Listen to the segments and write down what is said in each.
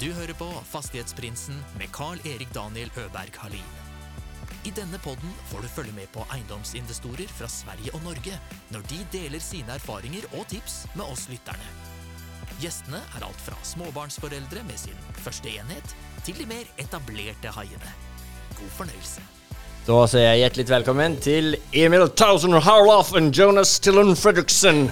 Du hører på Fastighetsprinsen med Carl-Erik Daniel Øberg Halin. I denne podden får du følge med på eiendomsinvestorer fra Sverige og Norge når de deler sine erfaringer og tips med oss lytterne. Gjestene er alt fra småbarnsforeldre med sin første enhet, til de mer etablerte haiene. God fornøyelse. Da sier jeg hjertelig velkommen til Emil Tausen Harloff og Jonas Tillon Fredriksen.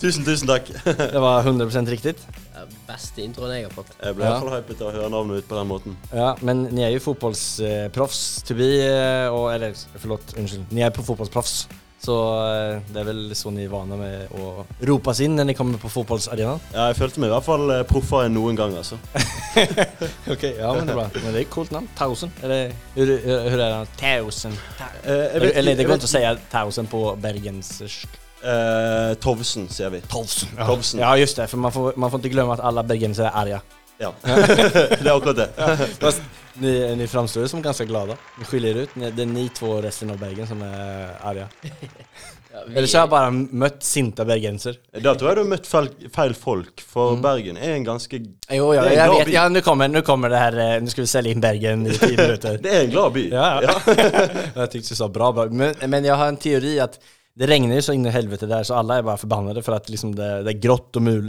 Tusen, tusen takk. Det var 100 riktig. Ja, Beste introen jeg har fått. Jeg ble i hvert fall hypet av å høre navnet ut på den måten. Ja, men ni er jo fotballproffs, to be, eh, og, eller forlåt, unnskyld. Ni er på fotballproffs. Så eh, det er vel sånn ni er vane med å ropes inn når ni kommer på fotballarenaen? Ja, jeg følte meg i hvert fall eh, proffere enn noen gang, altså. Ok, ja, men det er bra. Men det er et kult navn. Tausen. Eller hur, hur er det? Tausen. Eller det går ikke å si Tausen på bergensersk. Eh, Tovsen, sier vi. Tovsen. Ja. Tovsen. ja, just det. For man får, man får ikke glemme at alle bergensere er arga. Ja. det er akkurat det. Fast ni, ni framstår jo som ganske glade. Ni skiljer ut. Ni, det er ni två resten av Bergen som er arga. Ja, vi- Eller så har jeg bare møtt sinte bergenser. Da tror jeg du har møtt feil, feil folk, for Bergen er en ganske Jo, ja, jeg vet. Ja, nå kommer, nå kommer det her eh, Nå skal vi selge inn Bergen i ti minutter. Det er en glad by. Ja, ja. jeg tyckte du sa bra, bra. Men, men jeg har en teori at det regner jo så inn i helvete der, så alle er bare forbannede for at liksom det, det er grått og mul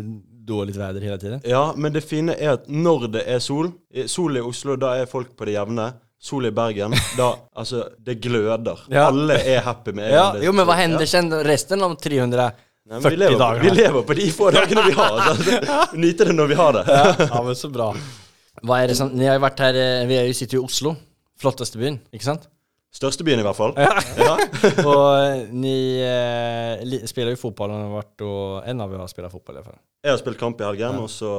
dårlig vær hele tiden. Ja, men det fine er at når det er sol Sol i Oslo, da er folk på det jevne. Sol i Bergen, da Altså, det gløder. Ja. Alle er happy med Ja, det. jo, men hva Ja. hender sen resten av 300 Nei, vi, lever, dager. vi lever på de få dagene vi har. Altså. Nyte det når vi har det. ja, ja, men så bra. Hva er det som, Ni har vært her eh, Vi er sitter jo i Oslo. Flotteste byen, ikke sant? Største byen, i hvert fall. Ja. og eh, ni eh, spiller jo fotball, og har en av dere har spilt fotball i hvert fall. Jeg har spilt kamp i helgen, Ja. og så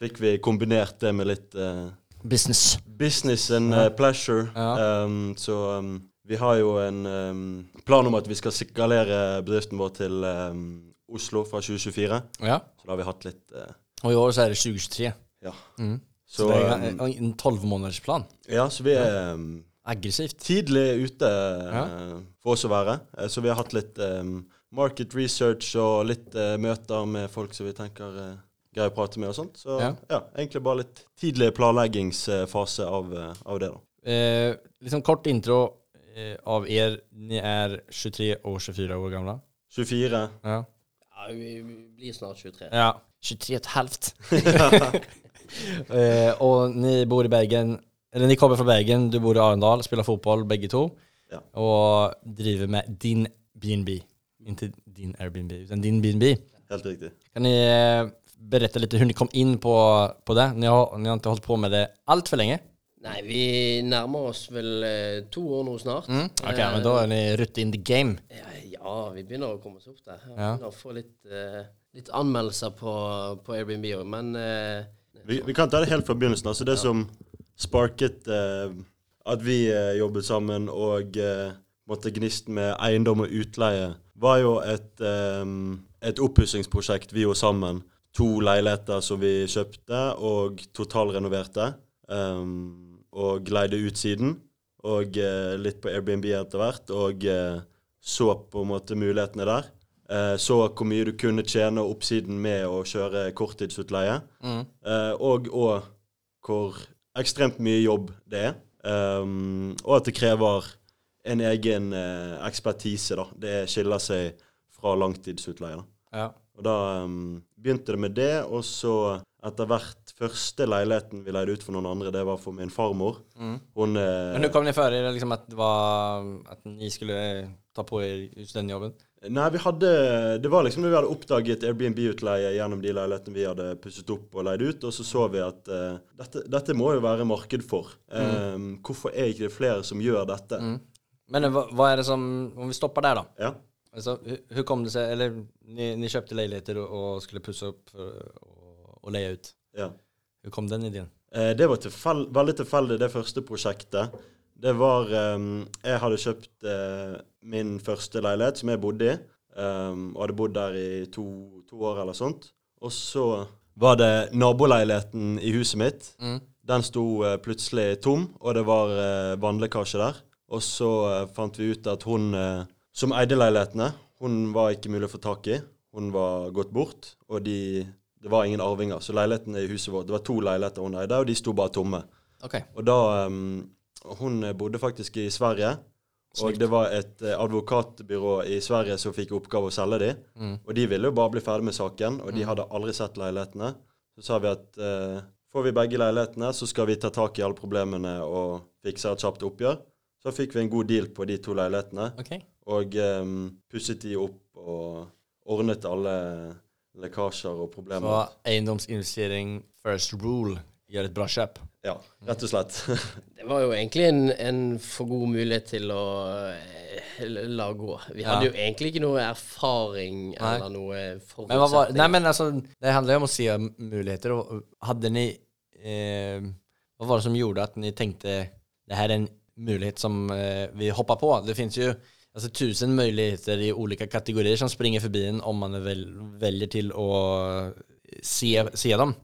fikk vi kombinert det med litt eh, Business. business and Ja. eh, pleasure. Ja. Um, så um, vi har jo en um, plan om at vi skal sikalere bedriften vår til um, Oslo fra 2024. Ja. Så da har vi hatt litt uh, Og i år så er det 2023. Ja. Mm. Så, Så, det er en en, en tolvmånedersplan. ja, så vi er um, Aggressivt. tidlig ute Ja. eh, for oss å være. Eh, så vi har hatt litt um, market research og litt uh, møter med folk som vi tenker uh, greier å prate med og sånt. Så Ja. ja. egentlig bare litt tidlig planleggingsfase av, av det, da. Eh, liksom kort intro eh, av er. Ni er 23 og 24 år gamle. 24. Ja. Ja, vi vi blir snart 23. ja. 23 og et halvt. eh, og ni bor i Bergen. Eller ni kommer fra Bergen, du bor i Arendal, spiller fotball begge to. Ja. Og driver med din BNB. Ikke din Airbnb, men din BNB. Helt riktig. Kan ni berette litt hvordan dere kom inn på, på det? Ni har, ni har ikke holdt på med det altfor lenge. länge. Nei, vi nærmer oss vel eh, to år nå snart. Mm. Ok, Eh, men Da er ni rutt in the game. ja, ja, vi begynner å komme oss opp der. Vi Ja. begynner å få litt, eh, litt anmeldelser på, på Airbnb òg, men eh, Vi, vi kan ta det helt fra begynnelsen. Altså det som sparket eh, at vi eh, jobbet sammen og eh, måtte gnisten med eiendom og utleie, var jo et, eh, et oppussingsprosjekt vi gjorde sammen. To leiligheter som vi kjøpte og totalrenoverte. Um, og leide ut siden. Og eh, litt på Airbnb etter hvert. Og eh, så på en måte mulighetene der. Eh, så hvor mye du kunne tjene oppsiden med å kjøre korttidsutleie. Mm. Eh, og, og hvor ekstremt mye jobb det er. Um, og at det krever en egen eh, ekspertise. da. Det skiller seg fra langtidsutleie. da. Ja. Og da um, begynte det med det, og så etter hvert første leiligheten vi leide ut for noen andre, det var for min farmor. Mm. Hun eh, Men du kom ni i det liksom at, det var, at ni skulle ta på dere den jobben? Nei, vi hadde Det var liksom vi hadde oppdaget Airbnb-utleie gjennom de leilighetene vi hadde pusset opp og leid ut, og så så vi at uh, dette, dette må jo være marked for. Um, hvorfor er ikke det flere som gjør dette? Mm. Men hva, hva, er det som, om vi stopper der, da. Ja. Altså, hur, hur kom det seg eller ni, ni kjøpte leiligheter og, och skulle pusse opp og, og leie ut. ja. Hur kom den ideen? Eh, det var tilfell, veldig tilfeldig, det første prosjektet. Det var um, Jeg hadde kjøpt uh, min første leilighet, som jeg bodde i. Um, og hadde bodd der i to, to år eller sånt. Og så var det naboleiligheten i huset mitt. Mm. Den sto uh, plutselig tom, og det var uh, vannlekkasje der. Og så fant vi ut at hun som eide leilighetene, hun var ikke mulig å få tak i. Hun var gått bort, og de det var ingen arvinger. Så leilighetene i huset vårt Det var to leiligheter hun eide, og de sto bare tomme. Okay. Og da um, Hun bodde faktisk i Sverige. Og det var et eh, advokatbyrå i Sverige som fikk oppgave å selge de. Mm. Og de ville jo bare bli ferdig med saken, og de hadde aldri sett leilighetene. Så sa vi at eh, får vi begge leilighetene, så skal vi ta tak i alle problemene og fikse et kjapt oppgjør. Så fikk vi en god deal på de to leilighetene, Okay. og eh, pusset de opp og ordnet alle lekkasjer og problemer. Så eiendomsinvestering first rule gjør et bra kjøp. Ja, rett og slett. Det var jo egentlig en, en for god mulighet til å eh, la gå. Vi hadde Ja. jo egentlig ikke noe erfaring Nei. eller noe forutsetning. nej men altså, det handler jo om å se muligheter. Och hade ni, eh, Hva var det som gjorde at ni tenkte det her er en mulighet som eh, vi hoppar på? Det fins jo altså, tusen muligheter i ulike kategorier som springer forbi en om man vel, velger til å se, se dem.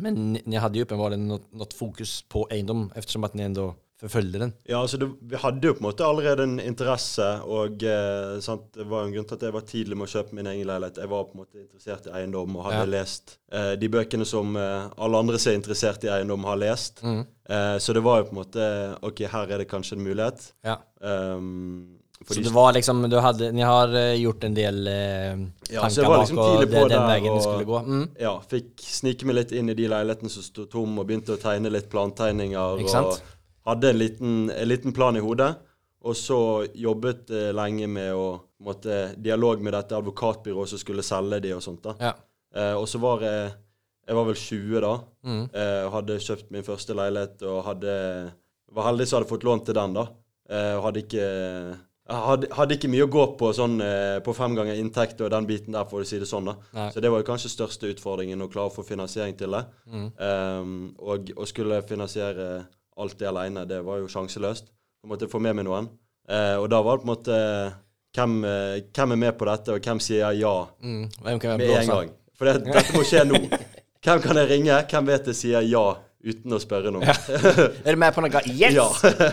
Men ni, hade ju uppenbarligen något, något fokus på eiendom eftersom att ni ändå förföljde den. Ja, altså det, Vi hadde jo på en måte allerede en interesse, og eh, det var jo en grunn til at jeg var tidlig med å kjøpe min egen leilighet. Jeg var på en måte interessert i eiendom og hadde Ja. lest eh, de bøkene som eh, alle andre som er interessert i eiendom, har lest. Mm. Eh, så det var jo på en måte OK, her er det kanskje en mulighet. Ja. Um, Så de- det var liksom, du hadde, ni har eh, gjort en del eh, Ja, så tankar liksom bak och det, den veien det skulle gå. Mm. ja, fikk snike meg litt inn i de leilighetene som sto tom, og begynte å tegne litt plantegninger. Ikke? Og hadde en liten, en liten plan i hodet. Og så jobbet eh, lenge med å måtte, dialog med dette advokatbyrået som skulle selge de og sånt. da. Ja. Eh, og så var jeg Jeg var vel 20 da. Mm. Eh, hadde kjøpt min første leilighet og hadde var heldig som hadde fått lån til den, da. Eh, hadde ikke hadde, hadde ikke mye å gå på sånn eh, på fem ganger inntekt og den biten der, for å si det sånn. da. Nei. Så det var jo kanskje største utfordringen, å klare å få finansiering til det. Mm. Um, og å skulle finansiere alt det alene, det var jo sjanseløst. Jeg måtte få med meg noen. Eh, og da var det på en måte hvem, eh, hvem er med på dette, og hvem sier ja Mm. hvem med en gang? For det, dette må skje nå. Hvem kan jeg ringe? Hvem vet jeg sier ja uten å spørre noen? er du med på noe? Yes! Ja.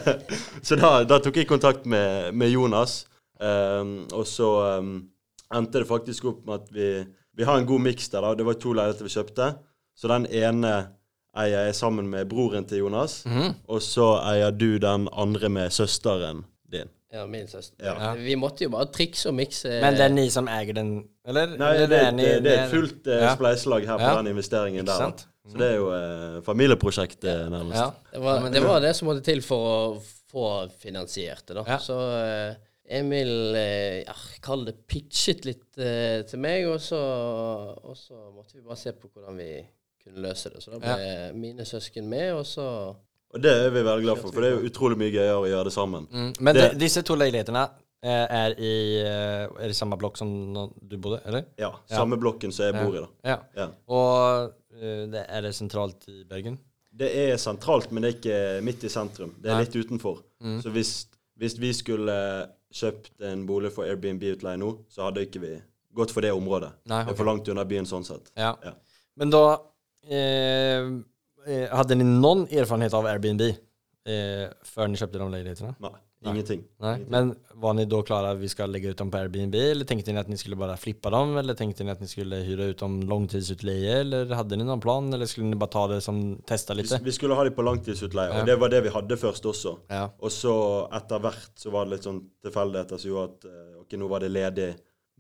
så da, da tok jeg kontakt med, med Jonas, um, og så um, endte det faktisk opp med at vi, vi har en god miks der. da. Det var to leiligheter vi kjøpte. Så den ene eier jeg sammen med broren til Jonas, Mhm. og så eier du den andre med søsteren din. Ja, min søster. Ja. Vi måtte jo bare trikse og mikse. Men det er ni som eier den, eller? Nei, det, det, det, det er et fullt uh, spleiselag her på den investeringen Ikke der. sant? Så det er jo eh, familieprosjekt, eh, nærmest. Ja. Det var, det var det som måtte til for å få finansiert det, da. Ja. Så eh, Emil eh, ja, kall det pitchet litt eh, til meg, og så, og så måtte vi bare se på hvordan vi kunne løse det. Så da ble mine søsken med, og så Og det er vi veldig glad for, for det er jo utrolig mye gøyere å gjøre det sammen. Mm. Men Det- de, dessa två lägenheterna eh, i, er är i samme blokk som du bodde, eller? Ja, Samme blokken som jeg bor i, da. Ja. Ja. Och eh, det, er det sentralt i Bergen? Det er sentralt, men det er ikke midt i sentrum. Det er Nei. litt utenfor. Mm. Så hvis, hvis vi skulle kjøpt en bolig for Airbnb-utleie nå, så hadde ikke vi gått for det området. Nei, Det er for langt unna byen sånn sett. Ja. Ja. Men da eh, eh, hade ni någon erfarenhet av Airbnb eh, för ni köpte de lägenheterna? Nei. ingenting. Nej. Ingenting. Men var ni då klara att vi ska lägga ut dem på Airbnb eller tänkte ni att ni skulle bara flippa dem eller tänkte ni att ni skulle hyra ut dem långtidsutleje eller hade ni någon plan eller skulle ni bara ta det som testa Vi, lite? vi skulle ha det på langtidsutleie, Ja. og det var det vi hadde først også. Ja. Og så etter hvert så var det litt sånn tilfeldigheter som gjorde at eh, ok, nå var det ledig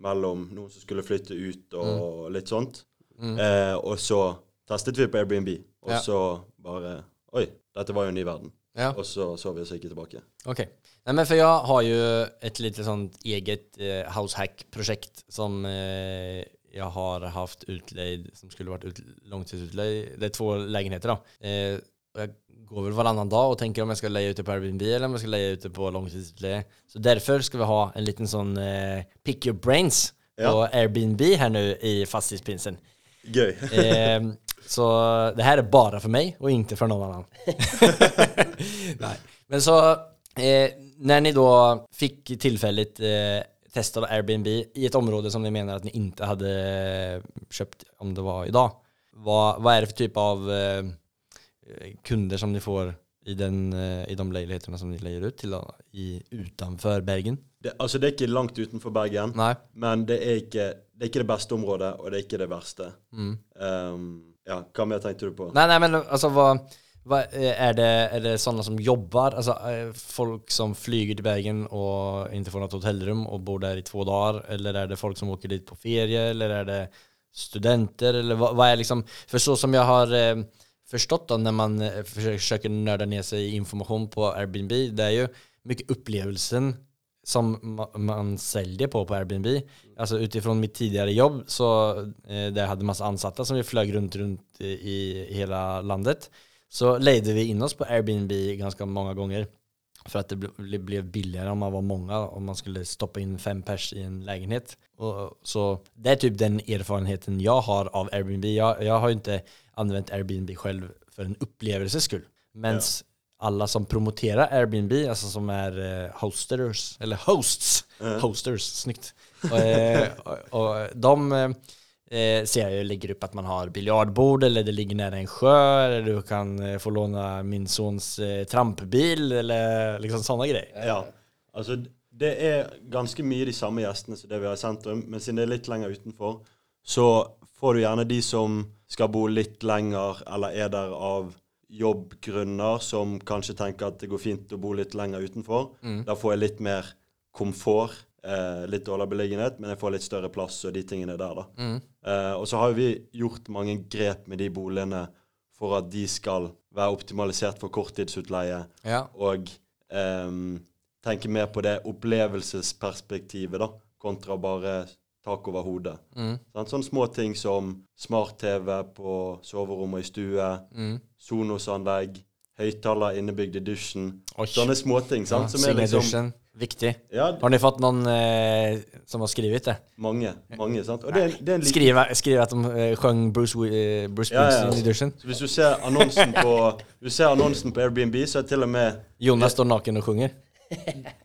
mellom noen som skulle flytte ut og litt sånt. Mm. Eh, og så testet vi på Airbnb, og Ja. så bare Oi, dette var jo en ny verden. Ja. Og så så vi oss ikke tilbake. Ok. Nei, men for jeg har jo et lite sånt eget eh, househack-prosjekt som eh, jeg har hatt utleid, som skulle vært ut, langtidsutleid Det er to leiligheter, da. Eh, jeg jag går vel hverandre dag og tenker om jeg skal leie ut på Airbnb eller om jeg skal leie ut på langtidsutleie. Så derfor skal vi ha en liten sånn eh, pick your brains Ja. på Airbnb her nå i fastighetspinsen. Gøy. Eh, så det här är bara för mig och inte för någon annan. Nej. Men så eh, när ni då fick tillfälligt eh, testa Airbnb i ett område som ni menar att ni inte hade köpt om det var idag. Vad, vad är det för typ av eh, kunder som ni får i, den, eh, i de lägenheterna som ni leier ut till i, utanför Bergen? Det, altså, det er ikke langt utenfor Bergen, Nej. men det er ikke det er ikke det beste området, og det er ikke det verste. Um, ja, hva mer tenkte du på? Nei, nei, men altså, hva, hva er, det, er, det sånne som jobber? alltså eh, folk som flyger til Bergen og ikke får noe hotellrum og bor der i to dager? eller er det folk som åker dit på ferie, eller er det studenter, eller vad, hva er liksom, For så som jeg har eh, forstått då når man eh, å nörda ned seg i information på Airbnb, det er jo mye upplevelsen som man säljer på på Airbnb. Alltså utifrån mitt tidigare jobb så eh, där jag hade massa ansatta som vi flög runt, runt i, i hela landet så lejde vi in oss på Airbnb ganska många gånger för att det ble, blev billigare om man var många om man skulle stoppa in fem pers i en lägenhet. Så det är typ den erfarenheten jag har av Airbnb. Jag, jag har ju inte använt Airbnb själv för en upplevelses skull. Men alla som promoterar Airbnb, alltså som är eh, hosters, eller hosts, hosters, snyggt. Och, eh, och, och de eh, ser jag lägger upp att man har biljardbord eller det ligger nära en sjö eller du kan eh, få låna min sons eh, trampbil eller liksom sådana grejer. Ja, altså det er ganske mye de samme gjestene som det vi har i sentrum, men siden det er litt lenger utenfor, så får du gjerne de som skal bo litt lenger, eller er der av jobbgrunner, som kanskje tenker at det går fint å bo litt lenger utenfor. Da får jeg litt mer komfort, eh, litt dårligere beliggenhet, men jeg får litt større plass og de tingene der, da. Eh, og så har vi gjort mange grep med de boligene for at de skal være optimalisert for korttidsutleie Ja. og eh, tenke mer på det opplevelsesperspektivet, da, kontra bare tak over hodet. Sant? Sånne små ting som smart-TV på soverommet og i stue, Sonos-anlegg, høyttaler innebygd i dusjen. Oi. Sånne småting Ja, som er liksom dusjen, viktig. Ja, Har ni fått noen eh, som har skrevet det? mange. mange sant? Og det, det en liten Skriva, skriva att de uh, sjöng Bruce, eh, Bruce Ja, ja, i dusjen. Så hvis du ser annonsen på Du ser annonsen på Airbnb, så er det til og med Jonas står naken og sjunger.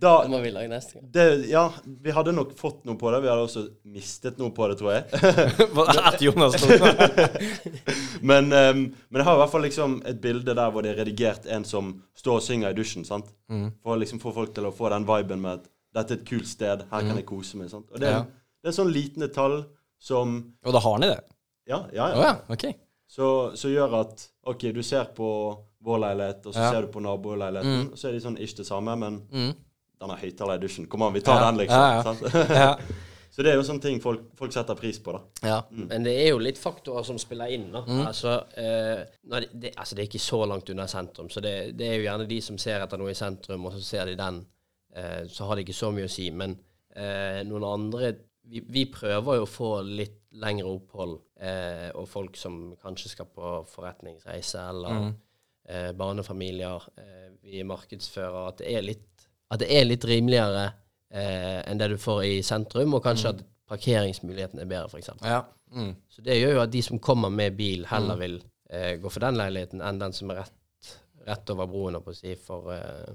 da Det må vi lage neste gang. det, Ja, vi hadde nok fått noe på det. Vi hadde også mistet noe på det, tror jeg. att Jonas står Men, um, men jeg har i hvert fall liksom et bilde der hvor det er redigert en som står og synger i dusjen. sant? For å liksom få folk til å få den viben med at dette er et kult sted, her kan jeg kose meg. sant? Og det er, Ja. det er en sånn liten detalj som Og da har ni det? Ja, ja, Ja, Oh, ja okej. Så, så gjør at OK, du ser på vår leilighet, og så Ja. ser du på naboleiligheten, og så er de sånn ikke det samme, men Mm. Den har høyttaler i dusjen. Kom an, vi tar Ja, den, liksom. ja, ja. sant? Ja. så det er jo sånne ting folk, folk setter pris på, da. ja. Men det er jo litt faktorer som spiller inn. da. Altså, eh, nei, det, altså, det er ikke så langt unna sentrum, så det, det er jo gjerne de som ser etter noe i sentrum, og så ser de den. Eh, så har det ikke så mye å si. Men eh, noen andre vi, vi prøver jo å få litt lengre opphold, eh, og folk som kanskje skal på forretningsreise, eller eh, barnefamilier. Eh, vi markedsfører at det er litt, at det er litt rimeligere eh, enn det du får i sentrum, og kanskje at parkeringsmuligheten er bedre, f.eks. ja. Mm. Så det gjør jo at de som kommer med bil, heller vil eh, gå for den leiligheten enn den som er rett, rett over broen, holdt på å si, for eh,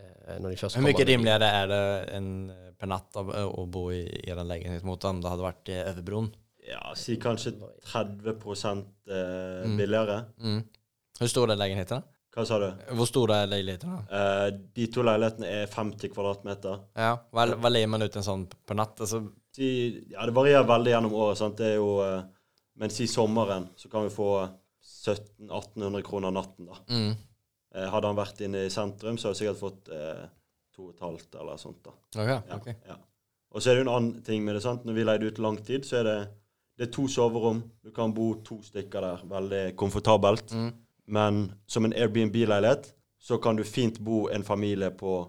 eh, når de først kommer Hvor mye rimeligere er det en, per natt av, å bo i den leiligheten mot om det hadde vært i Øverbroen? bron? Ja, si kanskje 30 eh, billigere. Mm. stor er är lägenheterna? Hva sa du? Hvor store er leilighetene? Uh, de to leilighetene er 50 kvadratmeter. Ja, Hva, hva leier man ut en sånn på natt? Altså? De, ja, det varierer veldig gjennom året. sant? Det er jo, uh, men si sommeren, så kan vi få 1700-1800 kroner natten, da. mm. Uh, hadde han vært inne i sentrum, så hadde jeg sikkert fått eh, to og et halvt eller sånt. da. Okay, Ja, okej. ja. Og så er det jo en annen ting med det. sant? Når vi leide ut lang tid, så er det, det er to soverom. Du kan bo to stykker der. Veldig komfortabelt. Mm. Men som en Airbnb-leilighet så kan du fint bo en familie på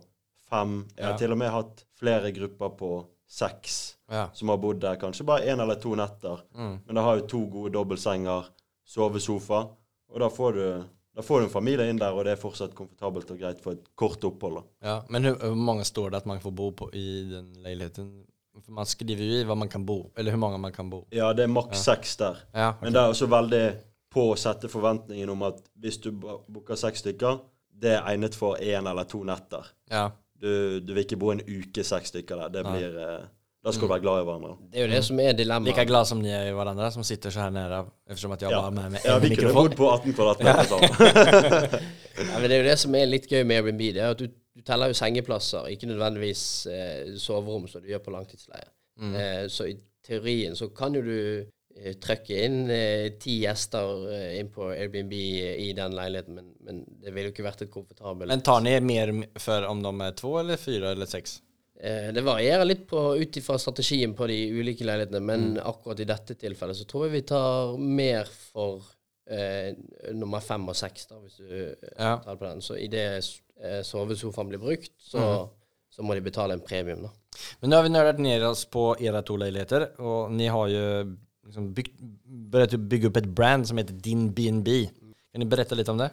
fem. Jeg har Ja. til og med hatt flere grupper på seks Ja. som har bodd der kanskje bare én eller to netter. Mm. Men da har jo to gode dobbeltsenger, sovesofa, og da får du da får du en familie inn der, og det er fortsatt komfortabelt og greit for et kort opphold. Ja, men hvor mange många står det at man får bo på i den leiligheten? For man skriver jo i hva man kan bo, eller hvor mange man kan bo. Ja, det er maks seks der. Ja, Men det er også veldig på å sette forventningen om at hvis du booker seks stykker, det er egnet for én eller to netter. ja. Du, du vil ikke bo en uke seks stykker der. Det blir eh, Da skal du være glad i hverandre. Det er jo det som er dilemmaet. Like glad som ni er i hverandre, som sitter så her nede. eftersom at jeg Ja. bara med, med Ja, vi kunne bodd på 18 kvadratmeter sammen. Ja, men det er jo det som er litt gøy med Airbnb. Det er at du, du teller jo sengeplasser, ikke nødvendigvis eh, soverom, som du gjør på langtidsleie. Mm. Eh, så i teorien så kan jo du eh, trykke inn eh, ti gjester eh, inn på Airbnb i den leiligheten, men, men det ville jo ikke vært et komfortabelt Men tar ni mer for om de er to eller fire eller seks? Eh, Det varierer litt på, ut ifra strategien på de ulike leilighetene, men Mm. akkurat i dette tilfellet så tror jeg vi tar mer for eh, nummer fem og seks, da, hvis du Ja. tar på den. Så idet eh, sovesofaen blir brukt, så, Mm. så må de betale en premium, da. Men nå har vi nördat ned oss på era to leiligheter, og ni har ju liksom byggt, börjat bygge opp et brand som heter Din B&B. Kan du berette litt om det?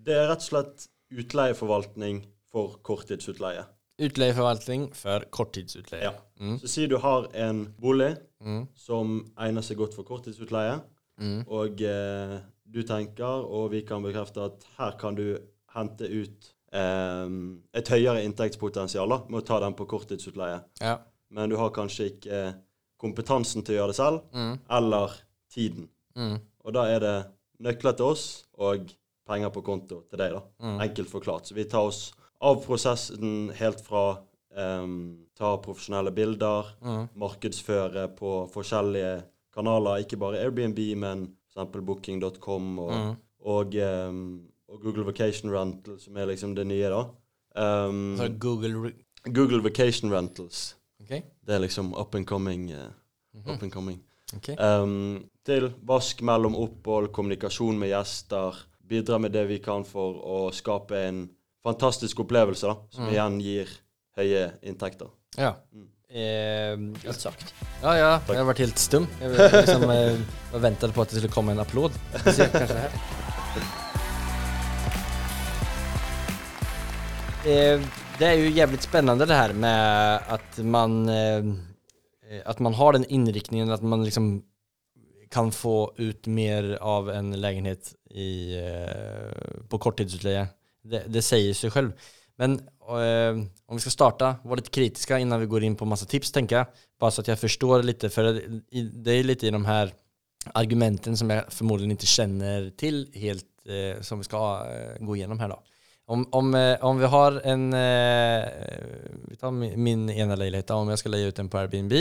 Det er rett og slett utleieforvaltning for korttidsutleie. Utleieforvaltning for korttidsutleie. Ja. Mm. Så si du har en bolig Mm. som egner seg godt for korttidsutleie, Mm. og eh, du tenker, og vi kan bekrefte at her kan du hente ut eh, et høyere inntektspotensial da, med å ta den på korttidsutleie. Ja. Men du har kanskje ikke eh, kompetansen til å gjøre det selv, Mm. eller tiden. Mm. Og da er det nøkler til oss og penger på konto til deg, da. Mm. Enkelt forklart. Så vi tar oss av prosessen helt fra um, ta profesjonelle bilder, Mm. markedsføre på forskjellige kanaler, ikke bare Airbnb, men f.eks. booking.com og, Mm. og, um, og Google Vacation Rental, som er liksom det nye, da. Um, Google... Google Vacation Rentals. Okej. Det er liksom up and coming. eh, Mhm. up and coming. Okay. Um, til vask mellom opphold, kommunikasjon med gjester. Bidra med det vi kan for å skape en fantastisk opplevelse, da, som Mm. igjen gir høye inntekter. Ja. Mm. Eh, Godt sagt. ja, ja, jag har vært helt stum. Jeg, liksom, jeg jag på at det skulle komme en applaud. Kanskje her. Eh, det är ju jävligt spännande det här med att man, eh, man har den inriktningen att man liksom kan få ut mer av en lägenhet eh, på korttidsutleie. Det, det säger sig själv. Men eh, om vi ska starta, var lite kritiska innan vi går in på massa tips tänker jag. Bara så att jag förstår lite, för det- det är lite i de här argumenten som jag förmodligen inte känner till helt, eh, som vi ska eh, gå igenom här då. Om, om, eh, om vi har en, eh, vi tar min, ene leilighet. om jeg skal leie ut den på Airbnb,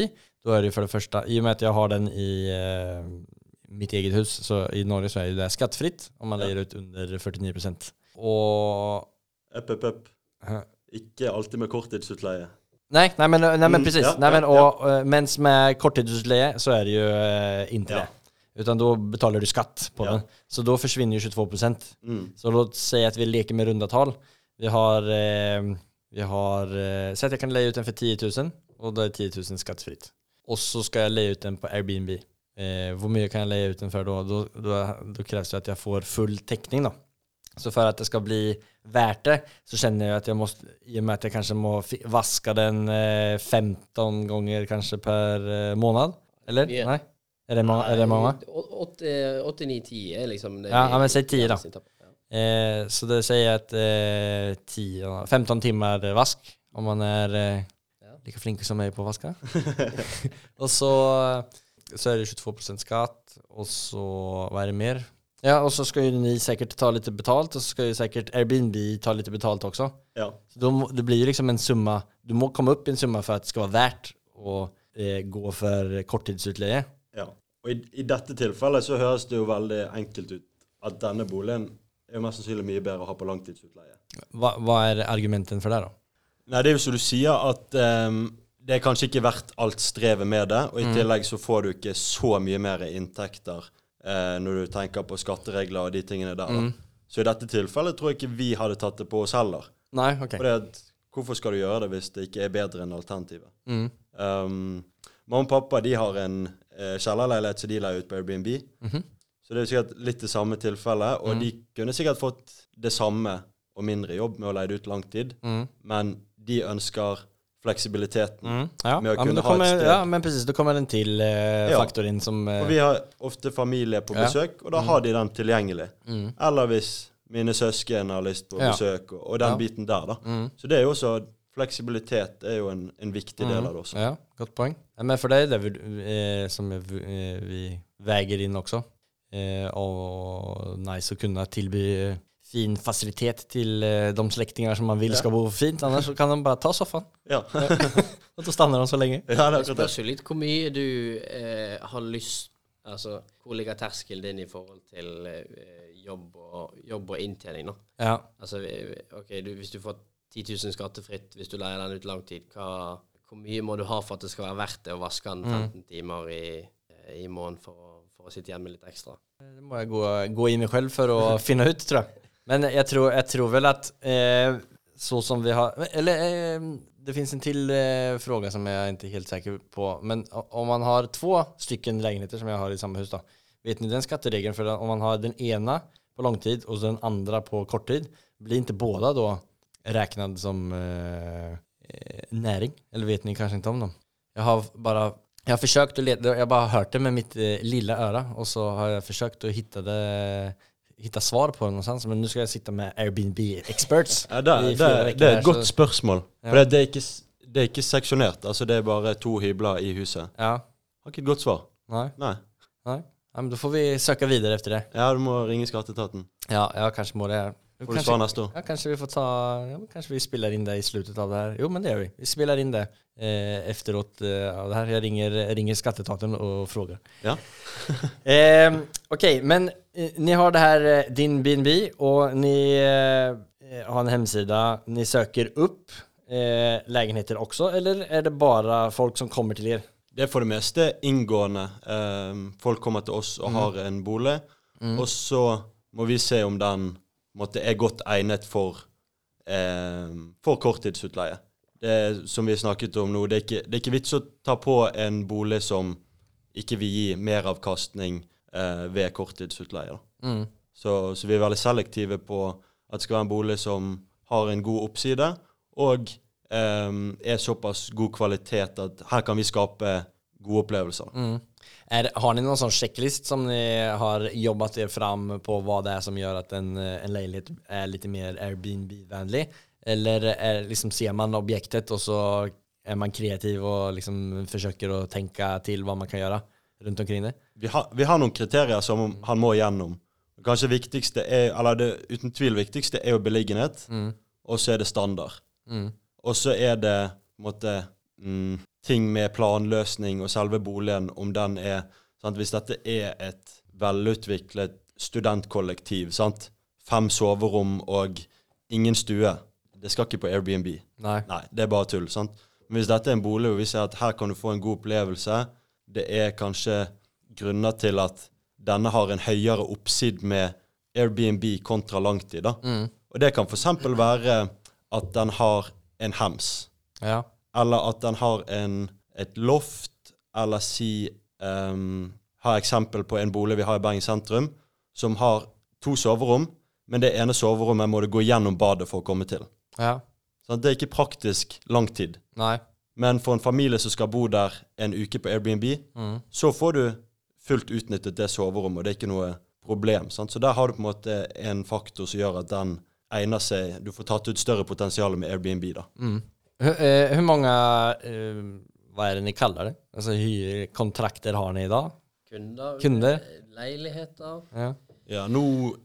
da er det for det første i og med at jeg har den i eh, mitt eget hus, så i Norge så er det skattefritt om man leier ut under 49%. Up, up, up. eh, Ikke alltid med korttidsutleie. Nei, nei, men, nei, men Mm, precis. ja, nej, men, ja, Mens med korttidsutleie så er det jo eh, inte Ja. det. Utan då betalar du skatt på Ja. den. Så då försvinner ju 22%. Mm. Så låt säga att vi leker med runda tal. Vi har, eh, vi har eh, säg att jag kan leie ut den för 10 000 och då är 10 000 skattefritt. Och så ska jag leie ut den på Airbnb. Eh, hvor mye kan jeg leie ut den for da? Da kreves då krävs det at jeg får full täckning da. Så for at det skal bli verdt det så kjenner jeg at jeg må i og med at jeg kanskje må vaske den eh, 15 ganger kanskje per eh, måned, Eller? Yeah. Nej? Är det, är det många? 89-10 er liksom det Ja, ja, men si 10 da. Eh, så det sier at eh, 10, 15 timer vask om man er eh, like lika flink som meg på å vaske. og så, så er det 22% skatt og så, Hva er det mer? Ja, og så skal jo ni sikkert ta litt betalt og så skal jo sikkert Airbnb ta litt betalt også. Ja. Så de, det blir jo liksom en summa, du må komme opp i en summa for at det skal være verdt å eh, gå for korttidsutleie. Og i, i dette tilfellet så høres det jo veldig enkelt ut at denne boligen er jo mest sannsynlig mye bedre å ha på langtidsutleie. Hva, hva er argumenten for det da? Nei, det er jo som du sier, at um, det er kanskje ikke verdt alt strevet med det. Og i Mm. tillegg så får du ikke så mye mer inntekter eh, når du tenker på skatteregler og de tingene der. Mm. Så i dette tilfellet tror jeg ikke vi hadde tatt det på oss heller. Nei, ok. For at, hvorfor skal du gjøre det hvis det ikke er bedre enn alternativet? Mm. Um, mamma og pappa de har en kjellerleilighet som de leier ut på Airbnb. Mhm. Så det er jo sikkert litt det samme tilfellet. Og Mm. de kunne sikkert fått det samme og mindre jobb med å leie det ut lang tid, Mm. men de ønsker fleksibiliteten. Mm. Ja. Med å ja, kunne kommer, ha et sted. ja, men precis. Da kommer den til eh, faktor in som... Eh, Og vi har ofte familie på Ja. besøk, og da har de den tilgjengelig. mm. Eller hvis mine søsken har lyst på Ja. besøk, og, og den Ja. biten der, da. Mm. Så det er jo også Fleksibilitet er jo en, en viktig del av det også. Ja, godt poäng. Ja, men för dig det är det eh, som eh, vi väger in också. Eh, och nice att kunna tillby fin fasilitet til eh, de slektninger som man vil skal bo fint. Annars så kan de bare ta soffan. Ja. og så stannar de så lenge. ja, det er Det spørs jo litt hvor mye du eh, har lyst Altså hvor ligger terskelen din i forhold til eh, jobb, og, jobb og inntjening, da? Ja. Altså OK, du, hvis du får 10 000 skattefritt hvis du leier den ut lang tid, hva, hvor mye må du ha for at det skal være verdt det å vaske den 15 timer i, eh, i måneden for, å- for å sitte hjemme litt ekstra? Det må jeg gå, gå i meg selv for å finne ut tror jeg. Men jeg tror, jeg tror vel at eh, så som vi har, eller eh, det finns en till eh, fråga som jag inte är helt säker på. Men om man har två stycken lägenheter som jag har i samma hus då. Vet ni den skatteregeln för om man har den ena på långtid och den andra på korttid. Blir inte båda då räknad som eh, näring? Eller vet ni kanske inte om dem? Jag har bara jag har försökt att leta, jag bara hört det med mitt eh, lilla öra och så har jag försökt att hitta, det, hitta svar på det någonstans. Men nu ska jag sitta med Airbnb experts Ja, det, det, det, er et godt spørsmål. Ja. For det, er ikke, det er ikke seksjonert. Altså, det er bare to hybler i huset. Ja, Har ikke et godt svar. Nei. Nei. Nei. Ja, men da får vi søke videre efter det. Ja, du må ringe skatteetaten. Ja, ja, kanskje må det. Får du Kanske, svar neste år. ja, kanskje vi får ta, ja, Kanskje vi spiller inn det i slutet av det her. Jo, men det gjør vi. Vi spiller inn det eh, efteråt eh, av det her. Jeg ringer, ringer skattetaten og spør. Ja. Eh, ok, men eh, ni har det her eh, din BNB, og ni eh, har en hemsida. Ni søker opp eh, leiligheter også, eller er det bare folk som kommer til dere? Det er for det meste inngående. Ehm, folk kommer til oss og har en bolig, og så må vi se om den måte, er godt egnet for, eh, for korttidsutleie. Det som vi snakket om nå, det er, ikke, det er ikke vits å ta på en bolig som ikke vil gi meravkastning eh, ved korttidsutleie. Mm. Så, så vi er veldig selektive på at det skal være en bolig som har en god oppside, og eh, er såpass god kvalitet at her kan vi skape gode opplevelser. Mm. Är, har ni noen sånn sjekklist som ni har jobbet dere fram på hva det er som gjør at en, en leilighet er litt mer Airbnb-vennlig? Eller er, liksom, ser man objektet og så er man kreativ og liksom forsøker å tenke til hva man kan gjøre rundt omkring det? Vi, har- vi har noen kriterier som han må gjennom. Kanskje viktigste er, eller det uten tvil viktigste er jo beliggenhet, Mm. og så er det standard. Mm. Og så er det på en måte mm, ting med planløsning og selve boligen, om den er sant? Hvis dette er et velutviklet studentkollektiv, sant? fem soverom og ingen stue, det skal ikke på Airbnb. Nei. Nei, det er bare tull. sant? Men hvis dette er en bolig hvor vi ser at her kan du få en god opplevelse, det er kanskje grunner til at denne har en høyere oppsid med Airbnb kontra langtid. da. Mm. Og det kan f.eks. være at den har en hems, Ja. Eller at den har en, et loft, eller si um, Ha eksempel på en bolig vi har i Bergen sentrum, som har to soverom, men det ene soverommet må du gå gjennom badet for å komme til. Ja. Så det er ikke praktisk lang tid. Nei. Men for en familie som skal bo der en uke på Airbnb, Mm. så får du fullt utnyttet det soverommet, og det er ikke noe problem. Sant? Så der har du på en måte en faktor som gjør at den egner seg Du får tatt ut større potensial med Airbnb, da. Mm. Hur, eh, hur många, eh, vad är det ni kallar det? Alltså kontrakter har ni idag? Kunder? Kunder? eh, Leiligheter? Ja. Ja, nå,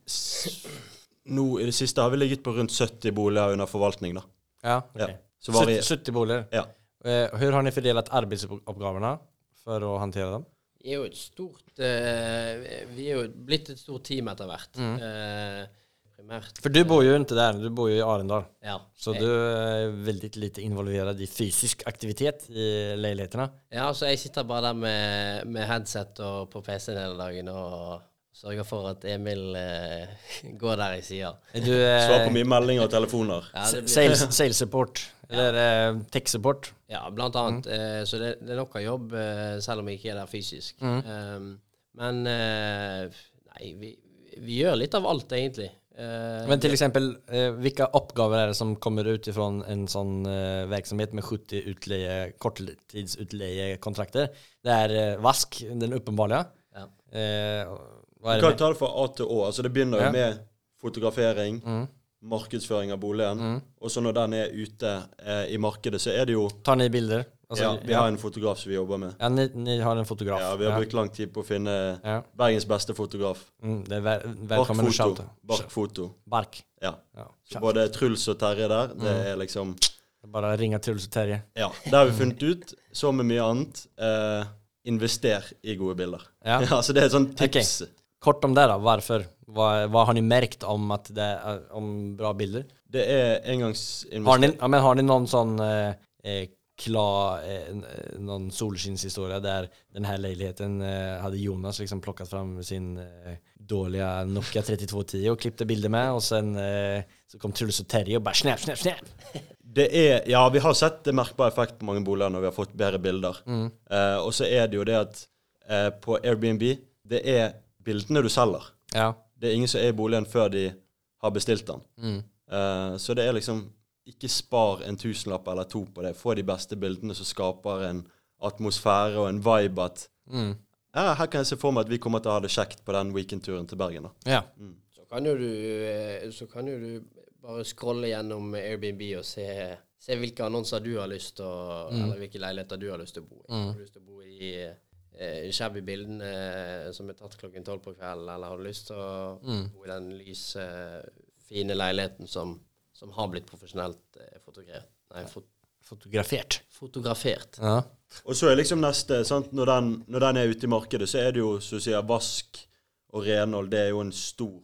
nå i det siste har vi ligget på rundt 70 boliger under forvaltning, da. Ja, Ja. Så var det 70 boliger? Ja. Eh, hur har ni fördelat arbetsuppgifterna för att hantera dem? Vi er jo et stort eh, Vi er jo blitt et stort team etter hvert. Mm. Eh, primært For du bor jo ikke der, du bor jo i Arendal. Ja. Så jeg, du er veldig lite involvert i fysisk aktivitet i leilighetene? ja, så jeg sitter bare der med, med headset og på PC-en hele dagen og sørger for at Emil eh, går der jeg sier. Du eh, Svar på mye meldinger og telefoner. Ja, blir- sales, sales support? Eller eh, tech support? Ja, blant annet. Eh, så det, det er nok av jobb, eh, selv om jeg ikke er der fysisk. Mm. Um, men eh, Nei, vi, vi gjør litt av alt, egentlig. Eh, Men till exempel, eh, vilka oppgaver er det som kommer ut ifrån en sånn eh, verksamhet med 70 utleie, korttidsutleiekontrakter? Det er eh, vask, den åpenbare. Ja. Eh, vad är Du kan med? ta det fra A til Å. Altså Det begynner jo Ja. med fotografering, Mm. markedsføring av boligen, Mm. og så når den er ute eh, i markedet, så er det jo Tar ned bilder? Altså, ja, vi har en fotograf som vi jobber med. ja, ni, ni har en fotograf. Ja, Vi har brukt lang tid på å finne ja. Bergens beste fotograf. Mm, det er väl, velkommen att Bark-foto. Bark-foto. Bark. Ja. Ja. Så både Truls og Terje der, det Mm. er liksom Bare ringe Truls og Terje. Ja. Det har vi funnet ut, som med mye annet. Eh, invester i gode bilder. Ja. Ja, så det er et sånt tips. Kort om det da. Hvorfor? Hva, hva har ni merket om, att det är, om bra bilder? Det er Har engangsinvestering. ni, ja, har ni noen sån eh, eh, klar, eh, eh, någon solskinshistoria där den här lägenheten eh, hade Jonas liksom plockat fram sin eh, dåliga Nokia 3210 och klippte bilder med och sen eh, så kom Truls och Terje och bara snap, snap, snap. Det er Ja, vi har sett det merkbar effekt på mange boliger når vi har fått bedre bilder. Mm. Eh, og så er det jo det at eh, på Airbnb, det er bildene du selger. Ja. Det er ingen som er i boligen før de har bestilt den. Mm. Eh, så det er liksom Ikke spar en tusenlapp eller to på det. Få de beste bildene som skaper en atmosfære og en vibe at Mm. ja, her kan jeg se for meg at vi kommer til å ha det kjekt på den weekendturen til Bergen. da. Ja. Så kan jo du, eh, så kan jo du bare scrolle gjennom Airbnb og se, se hvilke annonser du har lyst til å Eller hvilke leiligheter du har lyst til å bo i. Har du lyst til å bo i eh, shabby bildene eh, som er tatt klokken tolv på kvelden, eller har du lyst til å bo i den lyse, fine leiligheten som, som har blitt profesjonelt eh, fotografert? Nei, fot Fotografert. fotografert. Ja. Og så er liksom neste sant? Når, den, når den er ute i markedet, så er det jo så å si vask og renhold. Det er jo en stor,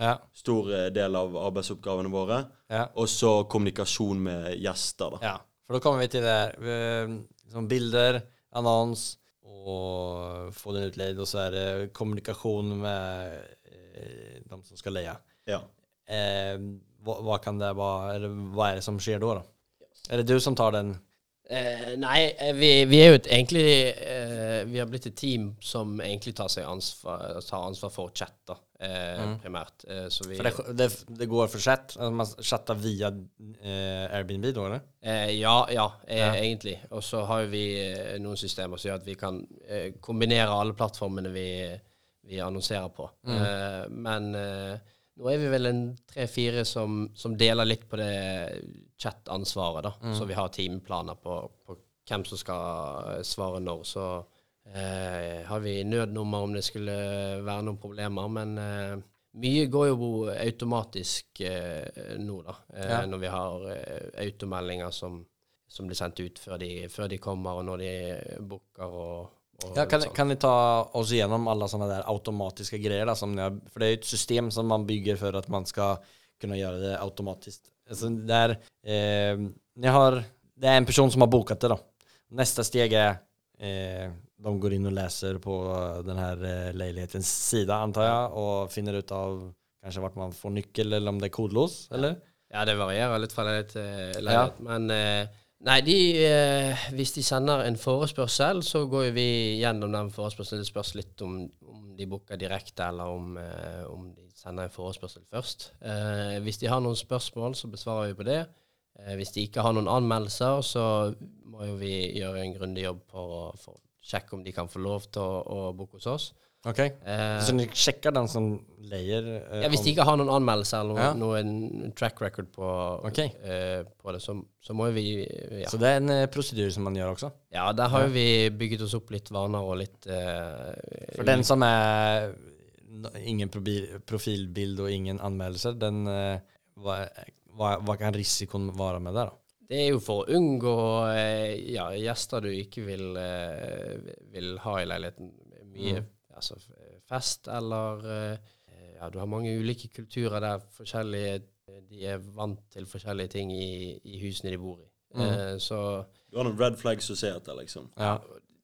Ja. stor eh, del av arbeidsoppgavene våre. Ja. Og så kommunikasjon med gjester. da. Ja, For da kommer vi til det eh, bilder, annons og få den utleid, og så er det kommunikasjon med eh, de som skal leie. Ja. Eh, vad, hva, kan det vara, eller hva er det som skjer da? då? Er det du som tar den? Eh, nei, eh, vi, vi er jo et, egentlig eh, Vi har blitt et team som egentlig tar, ansvar, tar ansvar for chat, da, eh, primært. Eh, så vi for det, det, det går for chat? Altså man chatter via eh, Airbnb da, eller? eh, Ja, ja, Ja. egentlig. Og så har vi noen systemer som gjør at vi kan kombinere alle plattformene vi, vi annonserer på. Eh, men eh, nå er vi vel en tre-fire som, som deler litt på det chat-ansvaret, da. Så vi har timeplaner på, på hvem som skal eh, svare når. Så eh, har vi nødnummer om det skulle være noen problemer, men eh, mye går jo automatisk eh, nå, da. Eh, Ja. Når vi har eh, automeldinger som, som blir sendt ut før de, før de kommer, og når de booker og Ja, kan, sånn. kan ni ta oss gjennom alle sånne der automatiske greier? Da, har, for det er jo et system som man bygger for at man skal kunne gjøre det automatisk. Altså, det, er, eh, ni har, det er, en person som har bokat det da. Nästa steg er eh, de går inn og leser på denne leilighetens side, sida antar jeg, og finner ut av kanskje vart man får nyckel eller om det er kodlås eller? Ja, det varierer litt fra leilighet til leilighet. Men eh, nei, de, eh, hvis de sender en forespørsel, så går vi gjennom den forespørselen. Det spørs litt om, om de booker direkte, eller om, eh, om de sender en forespørsel først. Eh, hvis de har noen spørsmål, så besvarer vi på det. Eh, hvis de ikke har noen anmeldelser, så må jo vi gjøre en grundig jobb for å sjekke om de kan få lov til å, å booke hos oss. Okej. Eh, Så du sjekker den som leier eh, ja, Hvis de ikke har noen anmeldelser eller Ja. noen track record på, okay. eh, på det, så, så må vi ja. Så det er en eh, procedur som man gjør også? ja, der har jo vi bygget oss opp litt vaner og litt eh, För den som er ingen profilbilde profilbild och ingen anmeldelse, den, eh, hva, hva, vad kan risikoen være med det da? Det er jo for å unngå ja, gjester du ikke vil, vil ha i leiligheten. Mye Mm. Altså, fest eller eh, Ja, du har mange ulike kulturer der forskjellige De er vant til forskjellige ting i, i husene de bor i. Mm. Eh, så Du har noen red flags å se etter, liksom. Ja.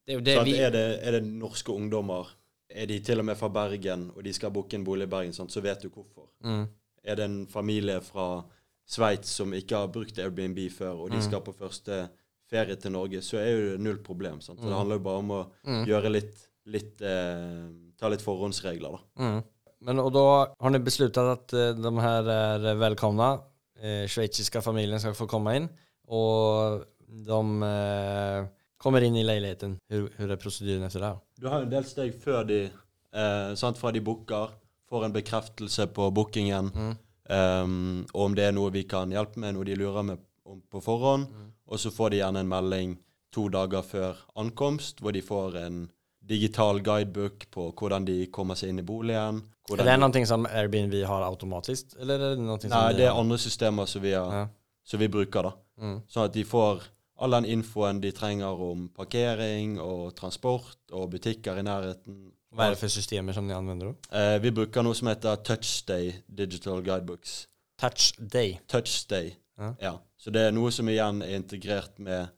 det er det vi er, det, er det norske ungdommer, er de til og med fra Bergen, og de skal booke en bolig i Bergen, sant? så vet du hvorfor. Mm. Er det en familie fra Sveits som ikke har brukt Airbnb før, og de Mm. skal på første ferie til Norge, så er jo det null problem. Sant? Så Mm. det handler jo bare om å Mm. gjøre litt, litt eh, Ta litt forhåndsregler, da. Mm. Men og da har ni besluttet att eh, de her er velkomne. Eh, Sveitsiske familien skal få komme inn. Og de eh, kommer inn i leiligheten. Hvordan er prosedyren etter det? Du har en del steg før de eh, sant, Fra de booker, får en bekreftelse på bookingen, Mm. um, og om det er noe vi kan hjelpe med, noe de lurer med om på forhånd. Mm. Og så får de gjerne en melding to dager før ankomst, hvor de får en digital guidebook på hvordan de kommer seg inn i boligen. Er det noe som Airbnb har automatisk, eller er det noe som Nei, det er andre systemer som vi, har, Ja. som vi bruker, da. Mm. Sånn at de får all den infoen de trenger om parkering og transport og butikker i nærheten. Hva er det for systemer som de anvender? Eh, vi bruker noe som heter Touchday Digital Guidebooks. Touchday? Touchday, Ja. Ja. Så det er noe som igjen er integrert med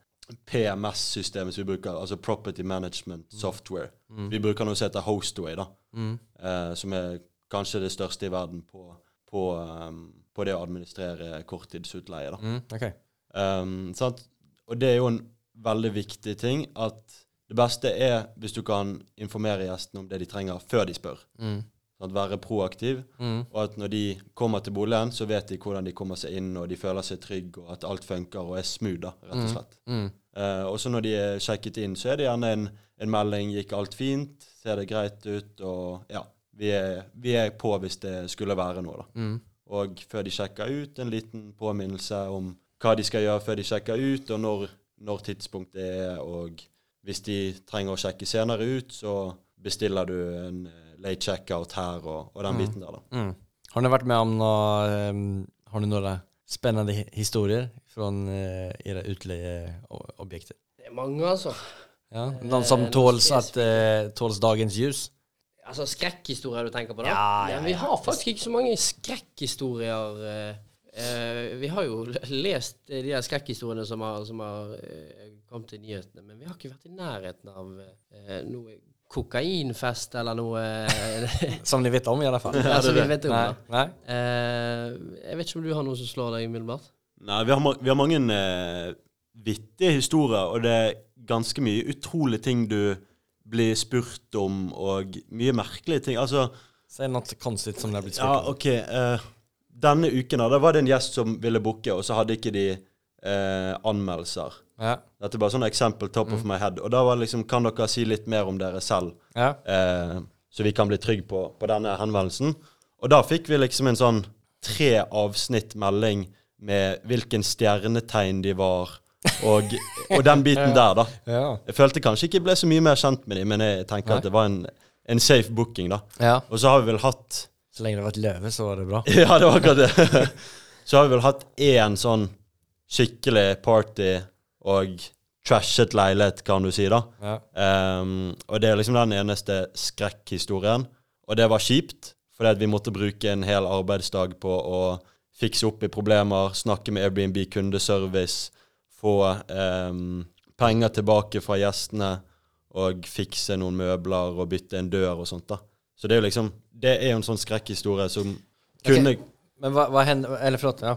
PMS-systemet som vi bruker, altså Property Management Software. Vi bruker noe som heter Hostway, da. Mm. Eh, som er kanskje det største i verden på, på, um, på det å administrere korttidsutleie. Da. Mm. Ok. Um? Og det er jo en veldig viktig ting at det beste er hvis du kan informere gjestene om det de trenger, før de spør. Mm. Sånn, være proaktiv. Mm. Og at når de kommer til boligen, så vet de hvordan de kommer seg inn, og de føler seg trygge, og at alt funker og er smooth, da, rett og slett. Mm. Eh, og så når de er sjekket inn, så er det gjerne en, en melding 'Gikk alt fint? Ser det greit ut?' Og ja, vi er, vi er på hvis det skulle være noe, da. Mm. Og før de sjekker ut, en liten påminnelse om hva de skal gjøre før de sjekker ut, og når, når tidspunktet er. Og hvis de trenger å sjekke senere ut, så bestiller du en late checkout her og, og den biten der, da. Mm. Har du vært med om noe um, Har du noen spennende historier fra uh, era utleieobjekter? Det er mange, altså. Ja? Noen som at, spesifikt. eh, dagens ljus? Altså skrekkhistorier du tenker på, da? Ja, ja, Men vi har faktisk ikke så mange skrekkhistorier. eh, eh, vi har jo lest de der skrekkhistoriene som har, som har eh, kommet i nyhetene, men vi har ikke vært i nærheten av eh, noe kokainfest eller noe Som de vet om i hvert fall? Ja, som de vet om Nei. Nei? Uh, jeg vet ikke om du har noe som slår deg umiddelbart? Nei, vi har, vi har mange uh, vittige historier, og det er ganske mye utrolige ting du blir spurt om, og mye merkelige ting. Altså, Si noe konstig som det er blitt spurt om. Ja, OK. Uh, denne uken da, da var det en gjest som ville booke, og så hadde ikke de eh, anmeldelser. Ja. Dette er bare sånn eksempel top of my head. Og da var liksom, kan dere si litt mer om dere selv, Ja. eh, så vi kan bli trygge på, på denne henvendelsen? Og da fikk vi liksom en sånn tre avsnitt melding med hvilken stjernetegn de var, og, og den biten der, da. Ja. Jeg følte kanskje ikke jeg ble så mye mer kjent med dem, men jeg tenker Nei. at det var en, en safe booking, da. ja. Og så har vi vel hatt Så lenge det var vært løve, så var det bra. Ja, det var akkurat det. Så har vi vel hatt én sånn skikkelig party og trashet leilighet, kan du si, da. Ja. Um, og det er liksom den eneste skrekkhistorien. Og det var kjipt, fordi vi måtte bruke en hel arbeidsdag på å fikse opp i problemer, snakke med Airbnb kundeservice, få um, penger tilbake fra gjestene og fikse noen møbler og bytte en dør og sånt. da. Så det er jo liksom Det er jo en sånn skrekkhistorie som kunne Men hva, hva hender eller forlåt, ja.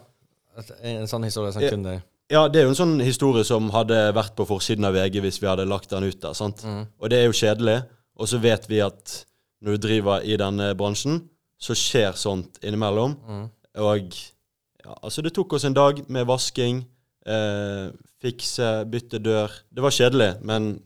En sånn historie som Ja. kunde... Ja, det er jo en sånn historie som hadde vært på forsiden av VG hvis vi hadde lagt den ut der. sant? Mm. Og det er jo kjedelig. Og så vet vi at når du driver i denne bransjen, så skjer sånt innimellom. Mm. Og ja, altså det tok oss en dag med vasking, eh, fikse, bytte dør. Det var kjedelig, men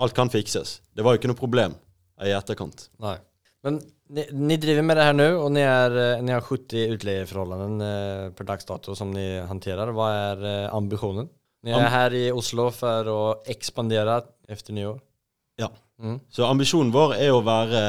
alt kan fikses. Det var jo ikke noe problem i etterkant. Nei. Men ni, ni driver med det här nu och ni, är, eh, ni har 70 utlejeförhållanden eh, per dags dato som ni hanterar. Vad är eh, ambitionen? Ni er Am- her i Oslo for å ekspandere etter nyår. Ja. Mm. Så ambisjonen vår er å være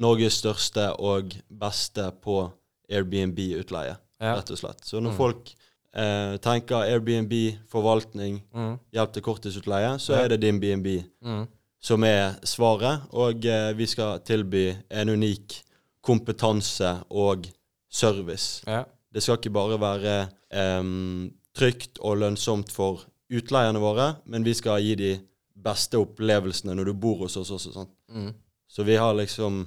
Norges største og beste på Airbnb-utleie, Ja. rett og slett. Så når folk eh, tenker Airbnb, forvaltning, Mm. hjelp til korttidsutleie, så Ja. er det din BNB Mm. Som er svaret. Og eh, vi skal tilby en unik kompetanse og service. Ja. Det skal ikke bare være em, trygt og lønnsomt for utleierne våre, men vi skal gi de beste opplevelsene når du bor hos oss også. Sånn. Mm. Så vi har liksom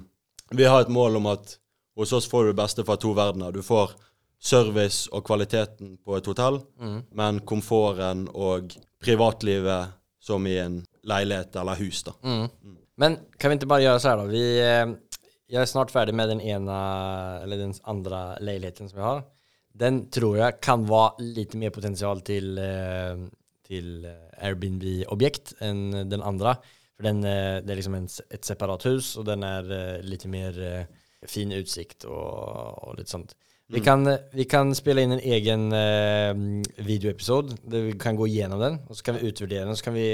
Vi har et mål om at hos oss får du det beste fra to verdener. Du får service og kvaliteten på et hotell, Mm. men komforten og privatlivet som i en leilighet eller hus, da. Mm. Men kan vi ikke bare gjøre så her, da? Vi, jeg er snart ferdig med den ene, eller den andre leiligheten som vi har. Den tror jeg kan være litt mer potensial til, til eh, Airbnb-objekt enn den andre. For den, eh, det er liksom en, et separat hus og den er litt mer eh, fin utsikt og, og litt sånt. Vi, kan, vi kan spela inn en egen eh, videoepisod der vi kan gå gjennom den og så kan vi utvärdera den så kan vi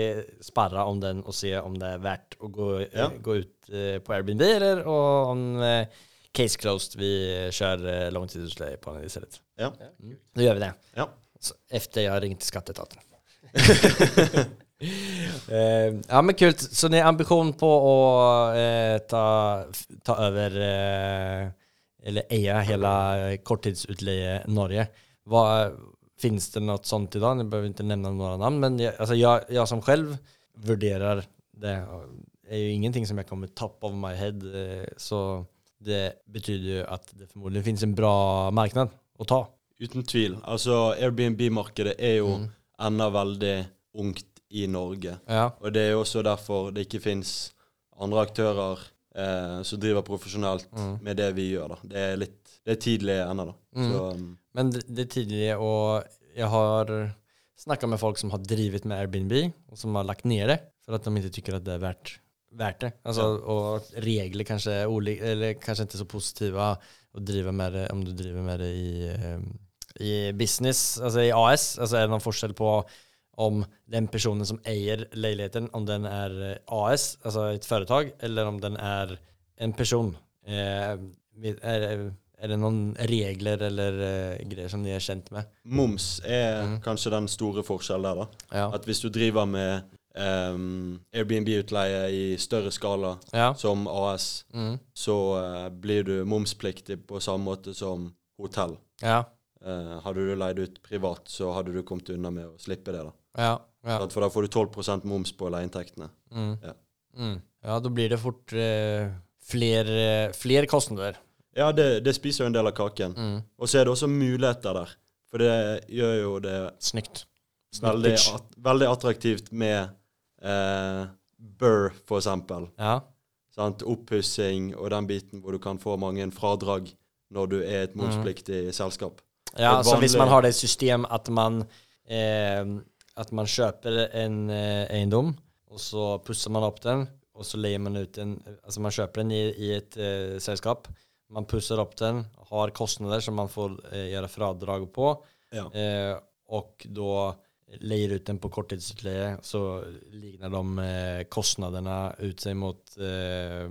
sparra om den og se om det er verdt å gå, Ja. eh, gå ut eh, på Airbnb eller og om eh, case closed vi kjører kör eh, långtidsutlägg på den istället. Ja. Mm. Då gör vi det. Ja. Så, efter jag har ringt till Skatteetaten. Eh, ja men kul, så ni har ambition på att eh, ta, ta över eh, eller eia hele korttidsutleie Norge. Vad, finns det något sånt idag? Ni behöver inte nämna några namn, men jag, alltså jag, jag som själv värderar det är ju ingenting som jag kommer top of my head. eh, Så det betyder ju att det förmodligen finns en bra marknad att ta. Uten tvil. Altså, Airbnb-markedet er jo Mm. ennå veldig ungt i Norge. Ja. Og det er jo også derfor det ikke fins andre aktører eh, som driver profesjonelt Mm. med det vi gjør. da. Det er litt det er tidlig ennå, da. Mm. Så um, Men det, er tidlig, og jeg har snakka med folk som har drevet med Airbnb og som har lagt ned det for at de ikke syns att det er verdt, verdt det. Alltså, och att regler kanskje eller kanskje ikke så positive å drive med det om du driver med det i, eh, i business, altså i AS. Altså, er det noen forskjell på om den personen som eier leiligheten, om den är eh, AS, altså et företag, eller om den er en person. Eh, er, är, är det noen regler eller eh, greier som de er kjent med? moms er Mm. kanskje den store forskjellen der, da. Ja. At hvis du driver med um, Airbnb-utleie i større skala Ja. som AS, Mm. så uh, blir du momspliktig på samme måte som hotell. Ja. Uh, hadde du leid ut privat, så hadde du kommet unna med å slippe det. da. Ja. Ja. For da får du 12% moms på leieinntektene. Mm. Ja. Mm. ja, da blir det fort eh, flere, flere fler kostnader. Ja, det, det spiser jo en del av kaken. Mm. Og så er det også muligheter der. For det gjør jo det Snykt. Veldig, at, veldig attraktivt med eh, Burr, for eksempel. Ja. Oppussing og den biten hvor du kan få mange fradrag når du er et momspliktig selskap. Ja, så hvis man har det system at man, eh, at man kjøper en eh, eiendom, og så pusser man opp den, og så leier man ut den, altså man kjøper den i, i et eh, selskap, man pusser opp den, har kostnader som man får eh, gjøre fradrag på, Ja. eh, og da leier ut den på korttidsutleie, så ligner de eh, kostnaderna ut seg mot eh,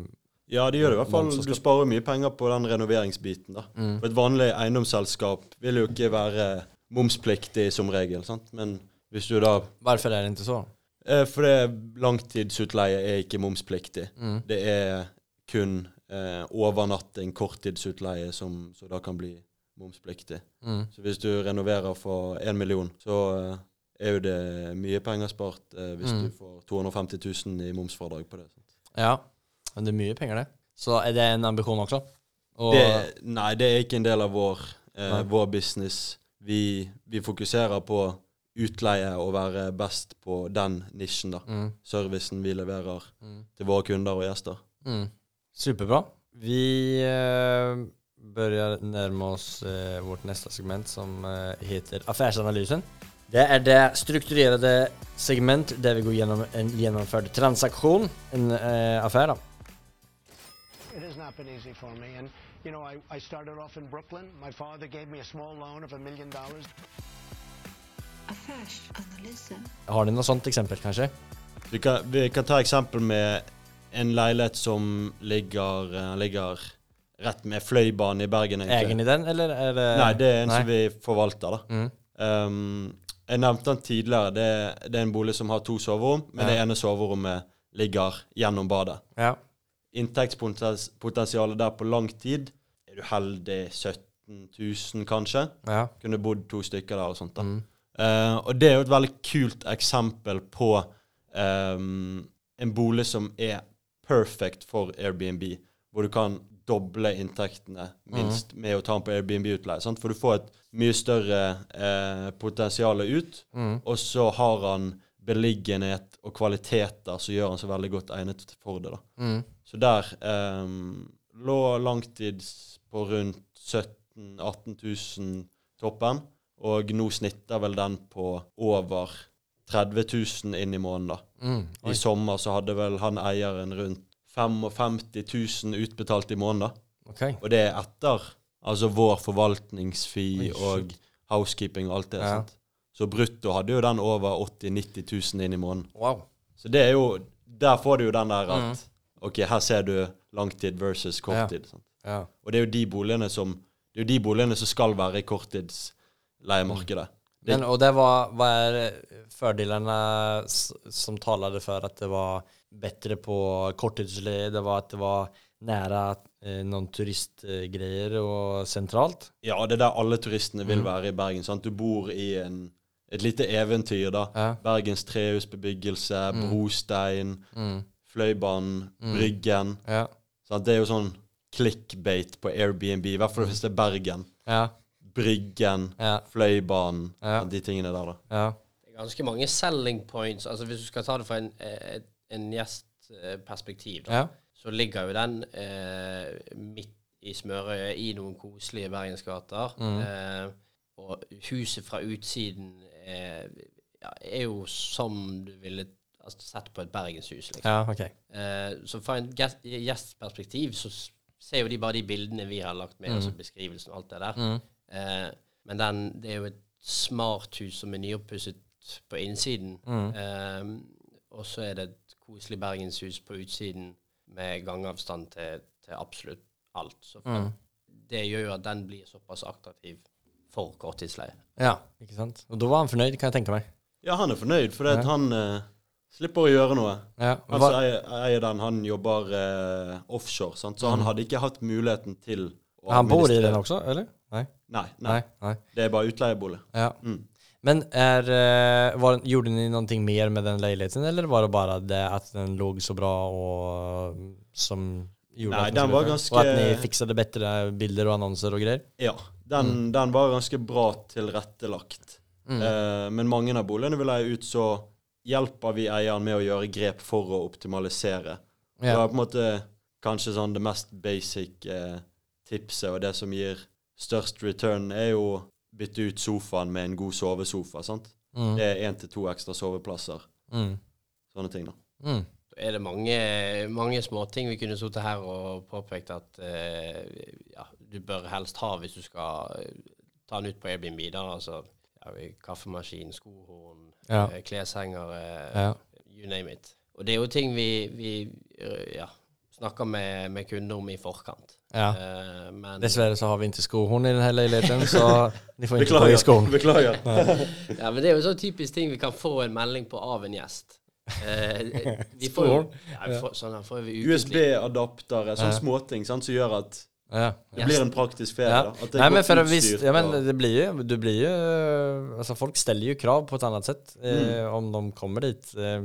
Ja, det gjør det i hvert fall. Du sparer mye penger på den renoveringsbiten. da. mm. For Et vanlig eiendomsselskap vil jo ikke være momspliktig som regel. sant? Men hvis du da Hvorfor er det ikke så? eh, For det langtidsutleie er ikke momspliktig. Mm. Det er kun eh, overnatting, korttidsutleie, som så da kan bli momspliktig. Mm. Så hvis du renoverer for én million, så eh, er jo det mye penger spart eh, hvis Mm. du får 250 000 i momsfradrag på det. sant? Ja, men det er mye penger det. Så er det en ambisjon også? Og, Det, nei, det er ikke en del av vår, eh, vår business. Vi, vi fokuserer på utleie og være best på den nisjen, da. mm, Servicen vi leverer mm, til våre kunder og gjester. mm. Superbra. Vi eh, börjar nærme oss eh, vårt neste segment som eh, heter Affærsanalysen. Det er det strukturerte segment der vi går gjennom en gjennomført transaksjon, en eh, affære. It has not been easy for me. And, you know, I, I started off in Brooklyn. My father gave me a small loan of a million dollars. Affärsanalysen. Har dere noe sånt eksempel, kanskje? Vi kan, vi kan ta eksempel med en leilighet som ligger, eh, ligger rett med Fløibanen i Bergen. egentlig. i den eller er det? Nei, det er en Nei. som vi forvalter, da. Mm. Um, jeg nevnte den tidligere. Det, det er en bolig som har to soverom, men Ja. det ene soverommet ligger gjennom badet. Ja. Inntektspotensialet der på lang tid Er du heldig 17 000, kanskje? Ja. Kunne bodd to stykker der og sånt. da. Mm. Eh, og det er jo et veldig kult eksempel på um, en bolig som er perfect for Airbnb, hvor du kan doble inntektene minst med å ta den på Airbnb-utleie. For du får et mye større eh, potensial ut, Mm. og så har han beliggenhet og kvaliteter som gjør han så veldig godt egnet for det. Mm. Så der ehm, lå langtids på rundt 17 000-18 000 toppen. Og nå snitter vel den på over 30 000 inn i måneden. Mm. I sommer så hadde vel han eieren rundt 55 000 utbetalt i måneden. Okej. Og det er etter Altså vår forvaltningsfi og housekeeping og alt det. Ja. sant? Så brutto hadde jo den over 80 000-90 000 inn i måneden. Wow. Så det er jo Der får du jo den der at Mm. OK, her ser du langtid versus korttid. sant? Ja. Og det er jo de boligene som Det er jo de boligene som skal være i korttidsleiemarkedet. Det- Men, och det var, vad är fördelarna som talade för att det var bättre på korttidsleje? Det var att det var nära eh, turistgreier Og sentralt centralt? Ja, det er der alle turistene vil Mm. være i Bergen. sant? Du bor i en, et lite eventyr, da. Ja. Bergens trehusbebyggelse, Mm. brostein, Mm. Fløibanen, Mm. Bryggen. Ja. Det er jo sånn clickbait på Airbnb, i hvert fall hvis det er Bergen. Ja. Bryggen, Ja. Fløibanen, Ja. de tingene der, da. Ja. Det er ganske mange selling points. Altså Hvis du skal ta det fra en, eh, en gjestperspektiv, da, Ja. så ligger jo den eh, midt i smørøyet i noen koselige bergensgater. Mm. Eh, og huset fra utsiden eh, ja, er jo som du ville altså, sett på et bergenshus. Liksom. Ja, okay. Eh, så fra en gjestperspektiv så ser jo de bare de bildene vi har lagt med, Mm. altså beskrivelsen og alt det der. Mm. Eh, men den, det er jo et smarthus som er nyoppusset på innsiden. Mm. Eh, og så er det et koselig bergenshus på utsiden med gangavstand til, til absolutt alt. Så for, Mm. det gjør jo at den blir såpass attraktiv for korttidsleie. Ja, ikke sant? Og da var han fornøyd, kan jeg tenke meg. Ja, han er fornøyd, for Ja. han eh, slipper å gjøre noe. Ja. Han eier, den, han jobber eh, offshore, sant? så han Mm. hadde ikke hatt muligheten til han bor i den også, eller? Nei. Nei, nei, Nei. Nei. det er bare utleiebolig. Ja. Mm. Men är, eh, var, gjorde ni någonting mer med den lägenheten eller var det bara det att den låg så bra och som gjorde Nei, att den var ganske... ganska- Och att ni fixade bättre bilder och annonser och grejer? Ja, den, Mm. den var ganske bra tilrettelagt. Mm. Eh, men mange av boligene vi leier ut, så hjelper vi eieren med å gjøre grep for å optimalisere. Det Ja. er på en måte kanskje sånn det mest basic eh, tipset, og det som gir størst return, er jo å bytte ut sofaen med en god sovesofa. sant? Mm. Det er én til to ekstra soveplasser. Mm. Sånne ting, da. Mm. Så er det mange, mange småting vi kunne sittet her og påpekt at eh, ja, du bør helst ha hvis du skal eh, ta den ut på Airbnb. da, altså ja, Kaffemaskin, skohorn, Ja. eh, kleshengere, Ja. you name it. Og det er jo ting vi, vi ja, snakker med, med kunder om i forkant. Ja. Eh, men Dessverre så har vi ikke skohorn i den hele lägenheten så ni får ikke ta i skoen. Beklager. Ja, men det er jo sånn typisk ting vi kan få en melding på av en gjest. Eh, vi får jo ja, vi får, sånn her får vi. USB-adaptere, sånne Ja. småting sant, som gjør at Ja. det blir en praktisk ferie. Ja. da. At det er men for utstyrt visst, ja men det blir jo, du blir jo altså folk stiller jo krav på et annet sett eh, om de kommer dit. Eh,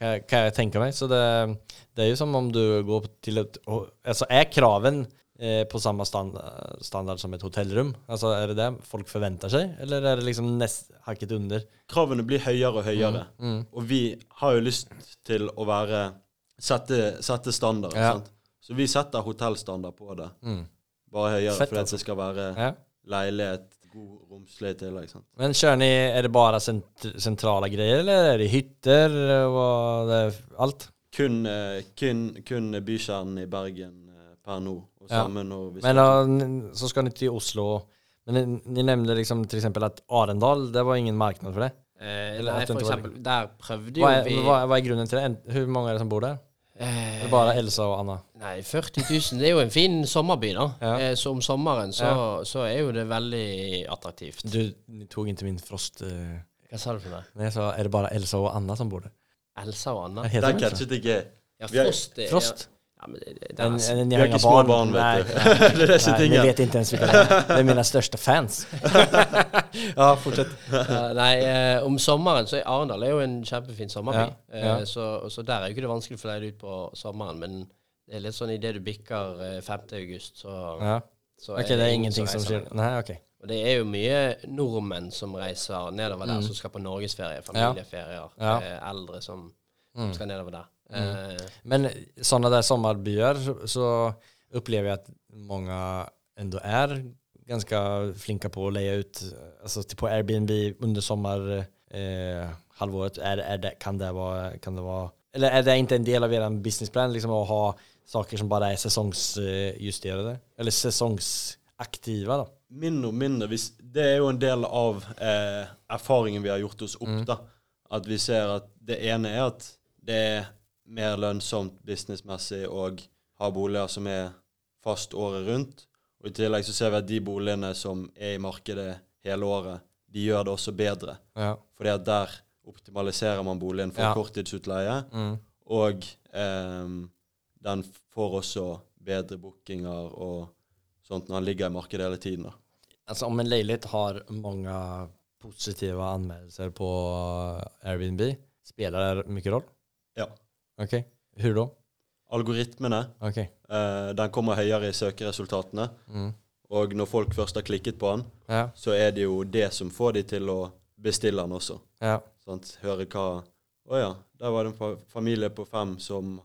jag- kan jeg tenker meg? Så det, det er jo som om du går til et alltså är kraven eh, på samme stand, standard som et hotellrum? Altså, Er det det folk forventer seg, Eller er det liksom nest, hakket under? Kravene blir høyere og høyere. Mm. Og vi har jo lyst til å være Sette, sette standard. Ja. Sant? Så vi setter hotellstandard på det. Mm. Bare høyere, Fett, fordi altså. det skal være Ja. leilighet, god romslig tillegg. Sant? Men kjører ni, er det bare sent sentrale greier, eller er det hytter og det, alt? Kun, eh, kun, kun bykjernen i Bergen eh, per nå. Og Ja. og Men da, så skal ni til Oslo. Men ni, ni nämnde liksom f.eks. at att Arendal, det var ingen marknad for det. Eh, Eller nei, for ikke var- eksempel, der prøvde jo hva er, vi hva, hva er grunnen til det? Hvor mange er det som bor där? Eh, Eller bare Elsa og Anna? Nei, 40 000 det er jo en fin sommerby, da. Ja. Eh, så om sommeren så, Ja. så er jo det veldig attraktivt. Du, tok inn til min Frost... Uh, Hva sa du for noe? Nei, jag sa, är det bare Elsa og Anna som bor der? Elsa og Anna? Det er catchet ikke Ja, er- Frost. er- Frost? Ja, men det, det, det, En, en, en, ni Vi har ikke små barn, Nej, vet du. nej. det er disse ni tingene. vet ikke ens vilka det er. Det er mine største fans. ja, fortsett. Ja, nei, eh, om sommeren så er Arendal er jo en kjempefin sommerby. Ja, ja. Eh, så, så der er jo ikke det vanskelig å få leid ut på sommeren. Men det er litt sånn idet du bikker eh, 5. august, så, Ja. så Okej, det er ingen ingenting som reiser Nei, ok. Og det er jo mye nordmenn som reiser nedover der, Mm. som skal på norgesferie, familieferier. Ja. Eh, eldre som Mm. skal nedover der. Eh, Men sådana där sommarbyar så, så upplever jag att många ändå är ganska flinka på att leja ut, alltså på Airbnb under sommar eh. Är, är det, kan, det vara, kan det vara, eller är det inte en del av er businessplan liksom att ha saker som bara är säsongsjusterade? Eller aktiva då? Mindre og mindre. Det er jo en del av eh, erfaringen vi har gjort oss opp, da. At vi ser at det ene er at det er mer lønnsomt businessmessig å ha boliger som er fast året rundt. Og i tillegg så ser vi at de boligene som er i markedet hele året, de gjør det også bedre. Ja. Fordi at der optimaliserer man boligen for Ja. korttidsutleie. Mm. Og eh, den får også bedre bookinger og sånt når den ligger i markedet hele tiden. da. Altså om en leilighet har mange positive anmeldelser på Airbnb, spiller det mye roll? Ja. Hvor da? Algoritmene Okej. eh, den kommer høyere i søkeresultatene. Mm. Og når folk først har klikket på den, Ja, så er det jo det som får de til å bestille den også. ja, Sant? Høre hva Å ja, der var det en familie på fem som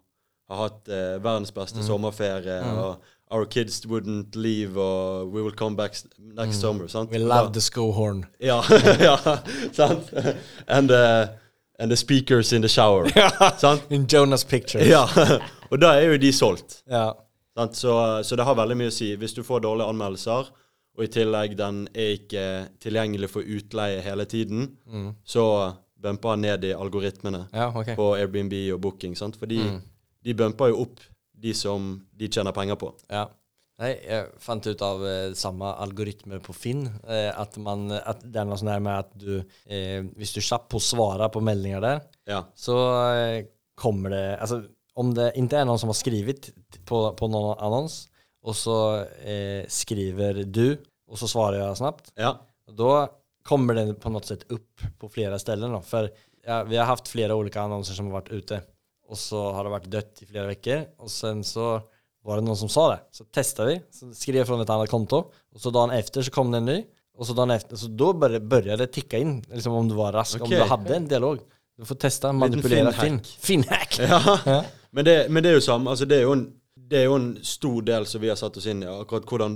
har hatt eh, verdens beste Mm. sommerferie. Mm. og Our kids wouldn't leave, og we will come back next Mm. summer. Sant? we love the skohorn. Ja, ja, sant? And, uh, and the speakers in the shower. In Jonas pictures. Ja, og da er jo de solgt. Ja. Sant? Så, så det har veldig mye å si. Hvis du får dårlige anmeldelser, og i tillegg den er ikke tilgjengelig for utleie hele tiden, Mm. så bumper han ned i algoritmene Ja, okay. på Airbnb og Booking. Sant? For de, Mm. de bumper jo opp de som de tjener penger på. Ja. Nej, jeg fant ut av eh, samme algoritme på Finn eh, at, man, at det er noe sånn her med at du, eh, hvis du kjapt på å svare på meldinger der, Ja. så eh, kommer det, Altså, om det ikke er noen som har skrevet på, på noen annons og så eh, skriver du og så svarer jeg snabbt, ja. da kommer den på noe sett opp på flere steder. då. For ja, vi har haft flere ulike annonser som har vært ute og så har det vært dødt i flere uker. Og sen så var det noen som sa det. Så testa vi, så skrev jag från ett annat konto Og så dagen efter så kom det en ny Og så dagen efter, så da begynte det det tikke inn, liksom om du var rask, om du hadde en dialog. Du får teste, manipulere, Finn. Finn-hack. Finn-hack. ja. Ja. Men, det, men det er jo samme. Altså, det, er jo en, det er jo en stor del som vi har satt oss inn i. Akkurat hvordan,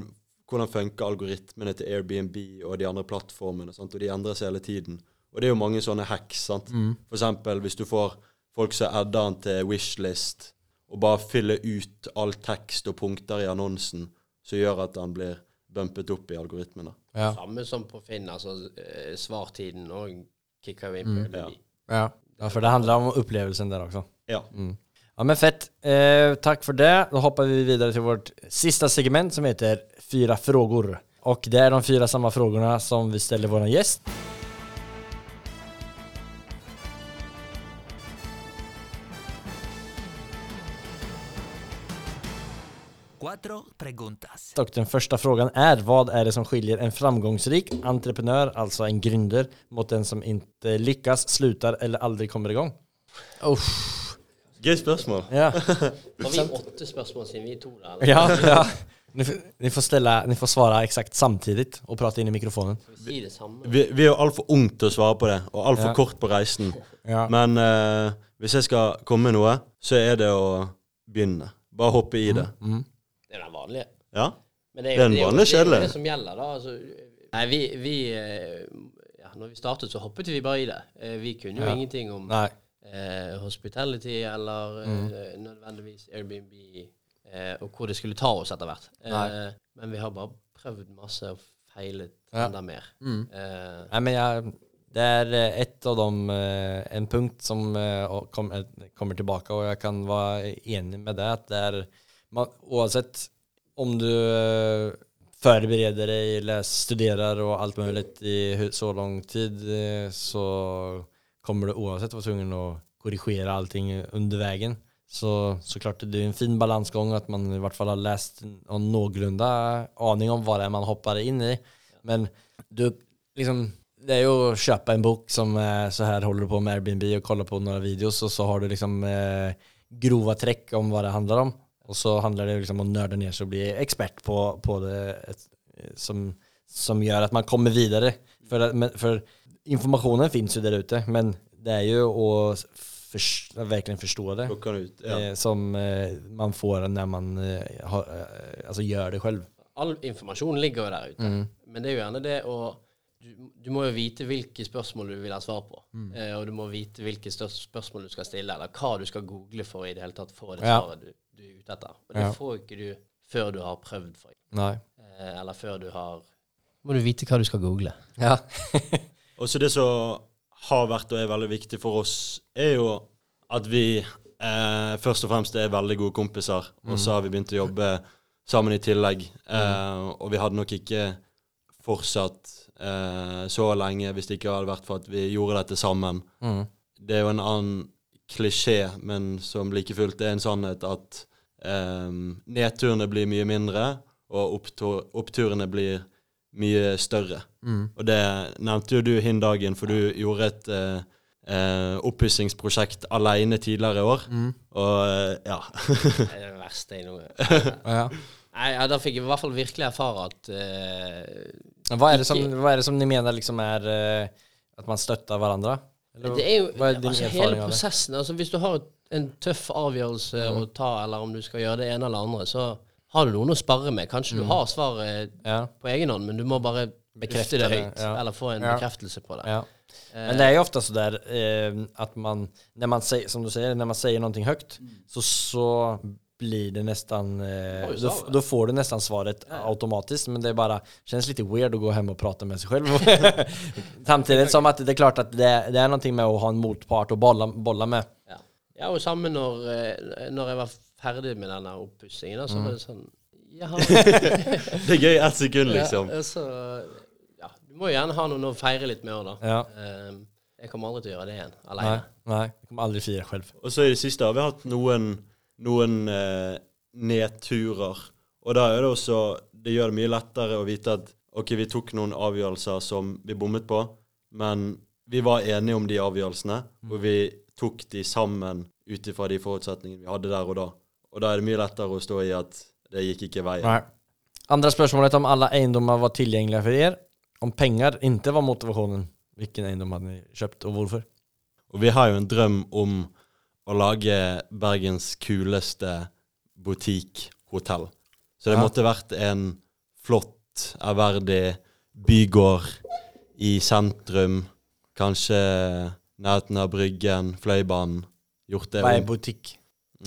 hvordan funker algoritmene til Airbnb og de andre plattformene. Sant? Og de endrer seg hele tiden. Og det er jo mange sånne hacks. Sant? Mm. For eksempel hvis du får folk som adder den til wishlist, og bare fylle ut all tekst og punkter i annonsen, som gjør at den blir bumpet opp i algoritmene. Ja. Samme som på Finn, altså eh, svartiden og kicker vi inn Mm. på mm. Ja. ja, for det handler om opplevelsen der også. Ja. Mm. Ja men fett. Eh, takk for det. Da hopper vi videre til vårt siste segment som heter Fyra frågor. Og det er de fire samme spørsmålene som vi stiller vår gäst. Och den första frågan är vad är det som skiljer en framgångsrik entreprenör, alltså en gründer, mot den som inte lyckas, slutar eller aldrig kommer igång? Gøy spørsmål. Ja, Har vi åtte spørsmål siden vi to der? ja, ja. Ni, får- ni, får ställa, ni får svara exakt samtidigt och prata in i mikrofonen. Vi? Vi, vi er jo altfor unge til å svare på det, og altfor Ja. kort på reisen. Ja. Men uh, hvis jeg skal komme med noe, så er det å begynne. Bare hoppe i det. Mm. Det er den vanlige. Ja? Men det er, er den vanlige vanlige det, er jo det som gjelder, da. Altså, nei, vi, vi eh, ja, Når vi startet, så hoppet vi bare i det. Eh, Vi kunne jo Ja. ingenting om Nej. eh, hospitality eller eh, Mm. nødvendigvis Airbnb eh, og hvor det skulle ta oss etter hvert. Eh, men vi har bare prøvd masse og feilet Ja. enda mer. Mm. Eh, Nej, men jeg det er et av de, eh, en punkt som kommer tilbake, og jeg kan være enig med det. at det är, oavsett om du eh, förbereder eller studerer och allt möjligt i så lang tid eh, så kommer du oavsett vara tvungen å korrigere allting under vägen. Så såklart det är en fin balansgång at man i vart fall har läst en någorlunda aning om hva det är man hoppar inn i. Men du, liksom, det er jo å kjøpe en bok som eh, så her holder du på med Airbnb og kolla på noen videoer, og så har du liksom eh, grova trekk om hva det handler om. Och så handler det liksom om å nerde ned seg og bli ekspert på, på det eh, som, som gjør at man kommer videre. For, for informasjonen fins informationen der ju där ute men det er jo å förs- virkelig forstå det ut. Ja. eh, som eh, man får når man eh, har, altså gjør det selv. all informasjon ligger jo der ute. Mm. Men det er jo gjerne det å du, du må jo vite hvilke spørsmål du vil ha svar på. Mm. Eh, og du må vite hvilke spørsmål du skal stille, eller hva du skal google for i det hele tatt få det Ja. svaret du, du er ute etter. Og det Ja. får jo ikke du før du har prøvd. for Nej. Eh, eller før du har Må du vite hva du skal google. Ja. Og så det som har vært og er veldig viktig for oss, er jo at vi eh, først og fremst er veldig gode kompiser. Og så har vi begynt å jobbe sammen i tillegg. Eh, og vi hadde nok ikke fortsatt så lenge hvis det ikke hadde vært for at vi gjorde dette sammen. Mm. Det er jo en annen klisjé, men som like fullt er en sannhet, at eh, nedturene blir mye mindre, og opptur, oppturene blir mye større. Mm. Og det nevnte jo du hin dagen, for du gjorde et eh, uh oppussingsprosjekt alene tidligere i år. Mm. Og uh, ja. Det er det verste jeg noe Ja. Nei, ja, Da fikk jeg i hvert fall virkelig erfare at eh, Hva er det som, hva er det som ni mener liksom er eh, at man støtter hverandre? Eller Det er jo hva er din altså, hele prosessen. Altså, hvis du har en tøff avgjørelse Mm. å ta, eller om du skal gjøre det ene eller andre, så har du noen å sparre med. Kanskje du har svaret Ja. på egen hånd, men du må bare Bekrefte det høyt, ja. eller få en Ja. bekreftelse på det. Ja. Eh, Men det er jo ofte så der eh, at man, när man säger, som du sier, når man sier noe høyt, så, så blir det nästan, eh, Oj, då, då får du nästan svaret automatiskt men det är bara, känns lite weird att gå hem och prata med sig själv. Samtidigt som att det är klart att det, det er noe med å ha en motpart å bolle, bolle med. Ja. ja, og sammen når, eh, når jeg var ferdig med denne oppussingen, så var det sånn ja. Det er gøy ett sekund, liksom. Ja, så, ja, du må jo gjerne ha noen å feire litt med òg, da. Ja. Eh, jeg kommer aldri til å gjøre det igjen, alene. alene. Nei. jeg kommer aldrig fira selv. Og så i det siste har vi hatt noen, noen eh, nedturer. Og da er det også Det gjør det mye lettere å vite at OK, vi tok noen avgjørelser som vi bommet på, men vi var enige om de avgjørelsene, og vi tok de sammen ut ifra de forutsetningene vi hadde der og da. Og da er det mye lettere å stå i at det gikk ikke veien. Andre spørsmålet om alle eiendommer var tilgjengelige for dere. Om penger ikke var motivasjonen, hvilken eiendom hadde ni kjøpt, og hvorfor? Og vi har jo en drøm om å lage Bergens kuleste butikkhotell. Så det Ja. måtte vært en flott, ærverdig bygård i sentrum. Kanskje nærheten av Bryggen, Fløibanen. Gjort det Vad är om. butik?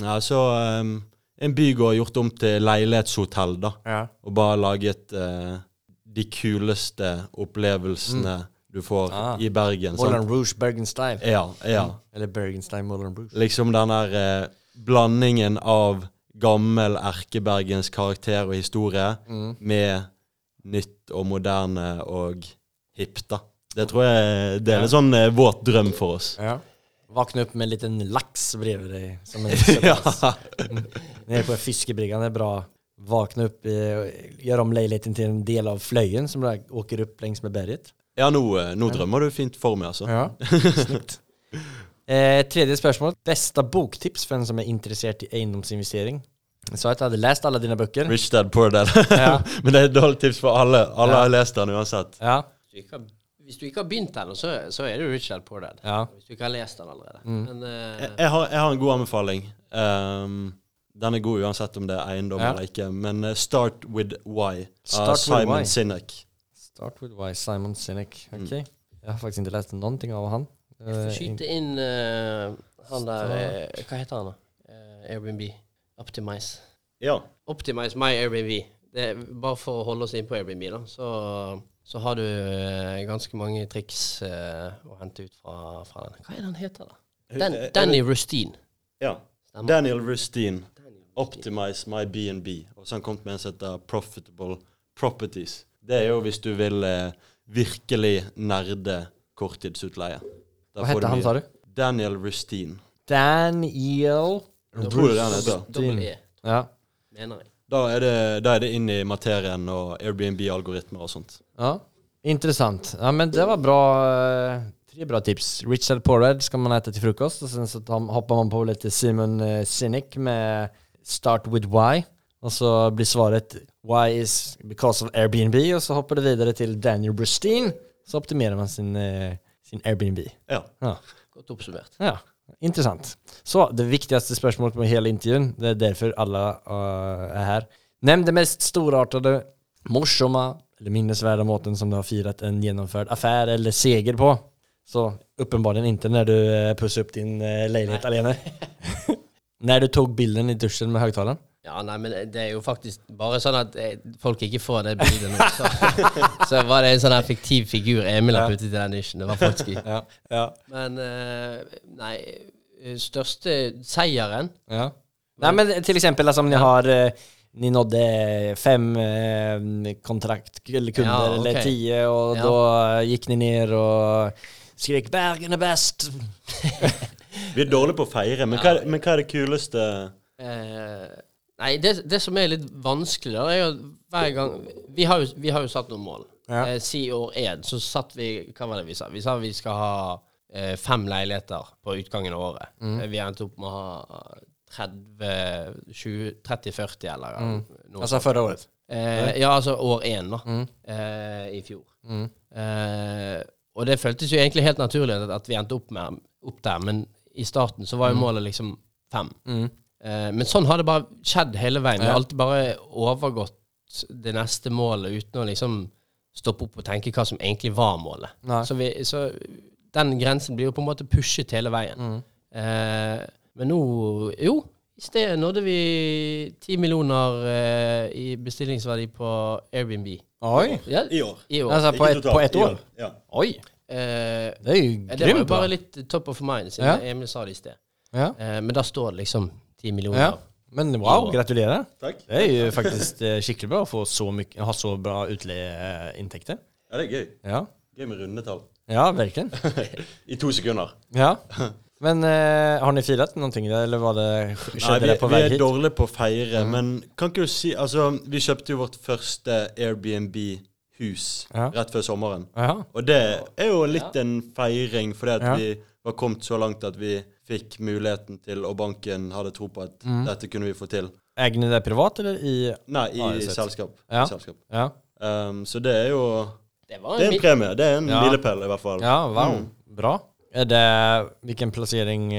Ja, så um, en bygård gjort om til leilighetshotell, da. Ja. Og bare laget uh, de kuleste opplevelsene du får Ah. i Bergen. Moulin Rouge, Bergen Style. Ja, ja. Eller Bergen Style, Moulin Rouge. liksom den der eh, blandingen av gammel erkebergens karakter og historie Mm. med nytt og moderne og hipt, da. Det tror jeg det er Ja. en sånn eh, våt drøm for oss. Ja. Våkne opp med en liten laks bredvid dig. Som en ja. Nede på fiskebrygga. det er bra. Våkne opp, gjøre göra om leiligheten til en del av fløyen som åker opp lengst med berget. Ja, nå, eh, nå drømmer du fint for meg, altså. Ja, snyggt. Eh, tredje spørsmål. Beste boktips for en som er interessert i eiendomsinvestering? Jeg sa at jeg hadde lest alle dine bøker. Rich Dad, Poor Dad. Ja. Men det er et dårlig tips for alle. Alle Ja. har lest den uansett. Ja, Hvis du ikke har, hvis du ikke har begynt ennå, så, så er du Rich Dad, Poor Dad. ja. Hvis du ikke har lest den allerede. Mm. Men uh, Jeg, jeg, har, jeg har en god anbefaling. Um, den er god uansett om det er eiendom Ja. eller ikke. Men uh, Start With Why av with Simon. Sinek. Start with why, Simon Sinek. Mm. Jeg har faktisk ikke lest noen ting av han. jeg får Eh, skyte inn uh, han der eh, Hva heter han, da? Uh, Airbnb. Optimize. Ja. Optimize my Airbnb. Det er bare for å holde oss inn på Airbnb, da. Så, så har du ganske mange triks å hente ut fra, fra den. Hva er det han heter, da? Dan, Eh, Danny Rustin. Ja. Stemmer. Daniel Rustin. Optimize my BNB. Og så har han kommet med en som heter Profitable Properties. Det er jo hvis du vil eh, virkelig nerde korttidsutleie. Da heter får han sa du? Daniel Rustin. Daniel Jeg tror det er han heter. Dobbel E, Ja. mener jeg. Da er det, da er det inn i materien og Airbnb-algoritmer og sånt. Ja, Interessant. Ja, men det var bra. eh, Tre bra tips. Richard Porred skal man äta til frokost. Og sen så tar, hoppar man på litt Simon eh, Sinek med Start with Why. Och så blir svaret Why is because of Airbnb og så hopper du videre til Daniel Brustine. Så optimerer man sin, eh, sin Airbnb. Ja. Ja. Godt oppsummert. Ja, intressant. Så, det viktigste spørsmålet på hele intervjuet, det er derfor alla uh, er her. Nevn det mest storartede, morsomme eller minnesverdige måten som du har firat en gjennomført affær eller seger på. Så uppenbarligen inte når du uh, opp upp din uh, lägenhet alene. når du tog bilden i duschen med högtalaren. Ja, nei, men det er jo faktisk bare sånn at eh, folk ikke får det bildet nå. Så, så var det en sånn effektiv fiktiv figur Emil har puttet i den nisjen. Det var faktisk. Ja. Ja. Men eh, nei, eh, største seieren ja. Nei, men til eksempel altså, om ni har Ni nådde fem kontraktkunder, kontrakt eller kunder, Ja, okay. eller ti, og Ja. da gikk ni ned og skrek 'Bergen er best'. Vi er dårlige på å feire, men hva men hva er det kuleste Eh, nei, det, det som er litt vanskelig, da, er jo hver gang Vi har jo, vi har jo satt noen mål. Ja. Eh, si år én, så satt vi Hva var det vi sa? Vi sa vi skal ha eh, fem leiligheter på utgangen av året. Mm. Eh, vi endte opp med å ha 30, 20, 30-40, eller noe Altså forrige förra året. Eh, ja, altså år én, da. Mm. Eh, I fjor. Mm. Eh, og det føltes jo egentlig helt naturlig at, at vi endte opp, med, opp der, men i starten så var jo målet liksom fem. Mm. Eh, men sånn har det bare skjedd hele veien. Vi har alltid bare overgått det neste målet uten å liksom stoppe opp og tenke hva som egentlig var målet. Så, vi, så den grensen blir jo på en måte pushet hele veien. Mm. Eh, men nå Jo, i sted nådde vi ti millioner eh, i bestillingsverdi på Airbnb. Oi. Ja, i år? i år. Altså på et, ett, totalt, på ett i år? Ja. Oi. Eh, Det er jo det var jo bare litt top of mind, siden Ja. Emil sa det i sted. Ja. Eh, men da står det liksom ti millioner. ja. Men wow, gratulerer. Takk. Det er jo faktisk eh, skikkelig bra å få så mye, ha så bra utleieinntekter. Ja, det er gøy. Ja. Gøy med rundetall. ja, virkelig. I to sekunder. Ja. Men eh, har ni noen ting, eller var det, Nei, skjedde vi, det på vei hit? vi er dårlige på å feire, men kan ikke du si Altså, vi kjøpte jo vårt første Airbnb-hus Ja. rett før sommeren. Ja. Og det er jo litt en feiring, fordi at Ja. vi var kommet så langt at vi fikk muligheten til, og banken hadde tro på at Mm. dette kunne vi få til. Ni det privat eller i Nei, i sett. selskap. Ja. I selskap. Ja, Um, så det er jo Det var Det er en en premie. Det er en Ja. milepæl, i hvert fall. ja wow. Mm. Bra. Er det, Hvilken plassering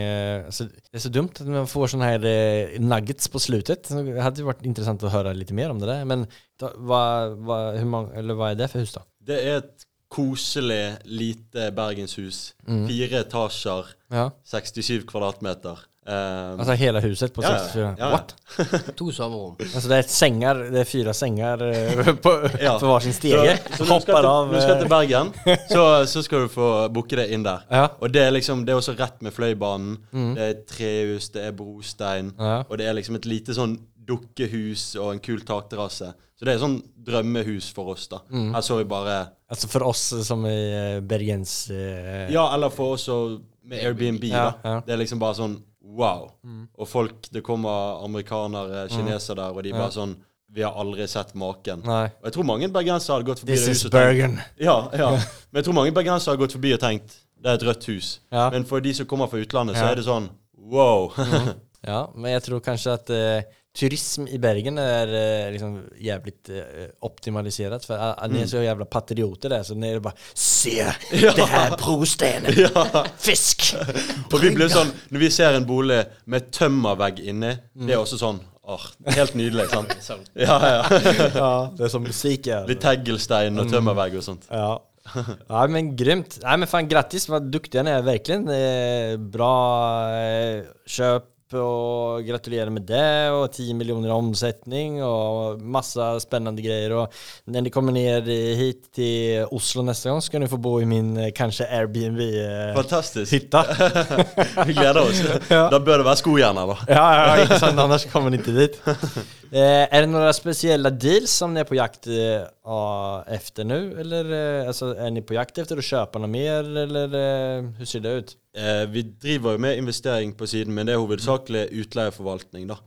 altså, Det er så dumt at man får sånne här eh, nuggets på slutet. Det hadde vært interessant å høre litt lite mer om det der. Men da, hva, hva, hur många, eller vad är det for hus da? Det er et koselig, lite bergenshus. Mm. Fire etasjer, Ja. 67 kvadratmeter. Um, altså hele huset på ja, 64? ja, ja. What? to soverom. Altså det er et sängar, det er fire senger eh, på, Ja. på varsin stege. Så, så Hopper til, av. når du skal eh, til Bergen, så, så skal du få booke det inn der. Ja. Og det er liksom, det er også rett med Fløibanen. Mm. Det er trehus, det er brostein. Ja. Og det er liksom et lite sånn dukkehus og en kul takterrasse. Så det er sånn drømmehus for oss, da. Mm. Her så vi bare Altså for oss som är eh, Bergens... eh, Ja, eller for oss og med Airbnb, Ja, da. ja. Det er liksom bare sånn wow. Mm. Og folk Det kommer amerikanere, kinesere der, og de Ja. bare sånn Vi har aldri sett maken. Nei. Og jeg tror mange bergensere hadde gått forbi This det is Bergen. Ja, ja. Men jeg tror mange bergensere har gått forbi og tenkt det er et rødt hus. Ja. Men for de som kommer fra utlandet, så er det sånn wow. Ja, men jeg tror kanskje at eh, turism i Bergen är eh, liksom jävligt eh, optimaliserat för uh, ni är så jävla patrioter där så ni är bara Se det här brostenen! ja. Fisk! Og vi blir sånn Når vi ser en bolig med tømmervegg inne, det er også sånn åh, Helt nydelig, sant? Sånn. Ja, ja. Ja, det er som musikk. Ja. Litt teglstein og tømmervegg og sånt. Ja. ja, men grymt. Nei, men fan grattis, vad duktiga ni är verkligen. Eh, bra eh, köp och gratulerer med det og 10 miljoner i omsetning og masse spennende grejer. Og når dere kommer ned hit til Oslo neste gang, skal dere få bo i min kanskje Airbnb-hytte. Fantastisk. Vi gleder oss. Da bør det være skojern, da. ja, inte sant, annars kommer dere ikke dit. Eh, är det några speciella deals som ni är på jakt eh, efter nu? Eller eh, alltså, är ni på jakt efter att köpa något mer? Eller hur ser det ut? Eh, vi driver jo med investering på siden, men det er hovedsakelig utleieforvaltning, da.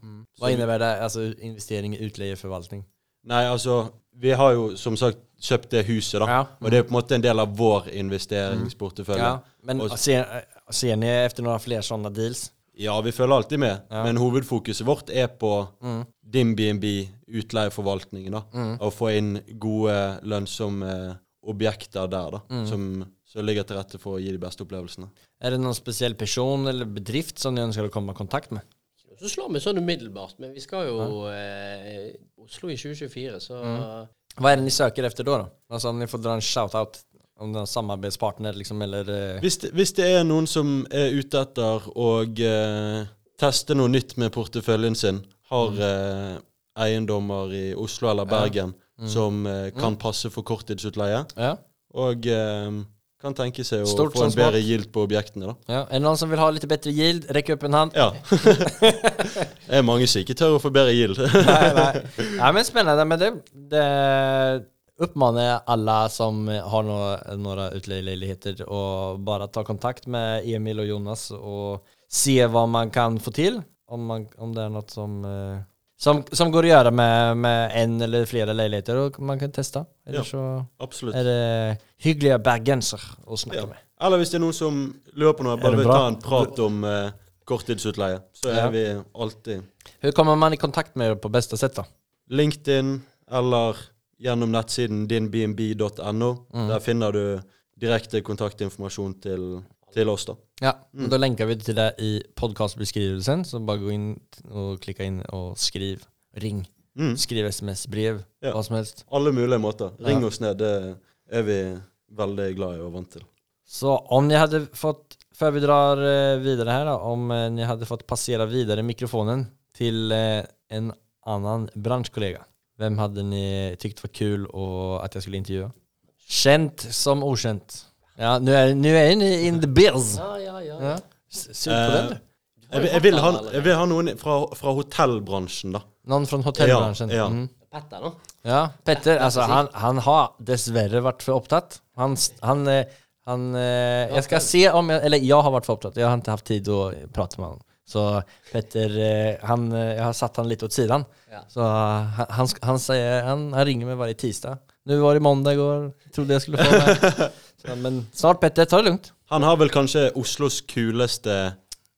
Vad innebär det? Alltså investering i utleieförvaltning? Nei, altså Vi har jo som sagt kjøpt det huset, da. Ja. Og det er på en måte en del av vår investeringsportefølje. Ja, men ser, ser ni efter några fler sådana deals? Ja, vi følger alltid med, Ja. men hovedfokuset vårt er på Mm. din BNB, utleieforvaltningen, da. Mm. Og få inn gode, lønnsomme objekter der, da. Mm. Som, som ligger til rette for å gi de beste opplevelsene. Er det noen spesiell person eller bedrift som du ønsker å komme i kontakt med? Så slår vi sånn umiddelbart, men vi skal jo eh, Oslo i 2024, så Mm. er är det ni søker efter da? da? Altså om ni får dra en shout-out om det er samarbeidspartner, liksom eller... eh, Hvis det, hvis det er noen som er ute etter å eh, teste noe nytt med porteføljen sin, har eh, eiendommer i Oslo eller Bergen som eh, kan passe for korttidsutleie, Ja. og eh, kan tenke seg å Stort få en bedre gild på objektene, da. ja. Er det noen som vil ha litt bedre gild, Rekk opp en hand. Ja. det er mange som ikke tør å få bedre gild. nei, nei. Ja, men spennende. Men det, det uppmanar jag alla som har några, några å och bara ta kontakt med Emil och Jonas och se vad man kan få till. Om, man, om det är något som, eh, som, som går att göra med, med en eller flera lägenheter och man kan testa. Eller Ja. så Absolutt. är det hyggliga bergenser att snacka Ja. med. Eller hvis det er noen som lurer på noe, det bare vil ta en prat om eh, korttidsutleie, så er Ja. vi alltid Hur kommer man i kontakt med er på bästa sätt då? LinkedIn eller gjennom nettsiden dinbnb.no. Mm. Der finner du direkte kontaktinformasjon til, til oss, da. Ja, mm. da lenker vi til det i podcastbeskrivelsen. Så bare gå inn og klikk inn og skriv. Ring. Mm. Skriv sms, brev, Ja. hva som helst. Alle mulige måter. Ring Ja. oss ned, det er vi veldig glad i og vant til. Så om ni hadde fått, Før vi drar videre her, da, om eh, ni hadde fått passere videre mikrofonen till eh, en annen branschkollega. Vem hadde ni tykt var kul och att jag skulle intervjua? Känt som okänt. Ja, nu är, nu är ni in the biz. Ja, ja, ja. Ja. Sug på den du. Jeg, jeg, vil ha, jeg vil ha noen fra, fra hotellbransjen, da. Noen fra hotellbransjen? Ja, ja. Mm. Petter, da. Ja, Petter, altså han, han har dessverre vært for opptatt. Han, han, eh, han eh, Jeg skal se om jeg Eller jeg har vært for opptatt. Jeg har ikke hatt tid å prate med han. Så Petter, eh, han, eh, jeg har satt han litt åt sidan. Ja. Så han, han, han, sier, han, han ringer meg hver tirsdag. Nå var det mandag i går. Trodde jeg skulle få meg. Så, men snart, Petter. Ta det lugnt. Han har vel kanskje Oslos kuleste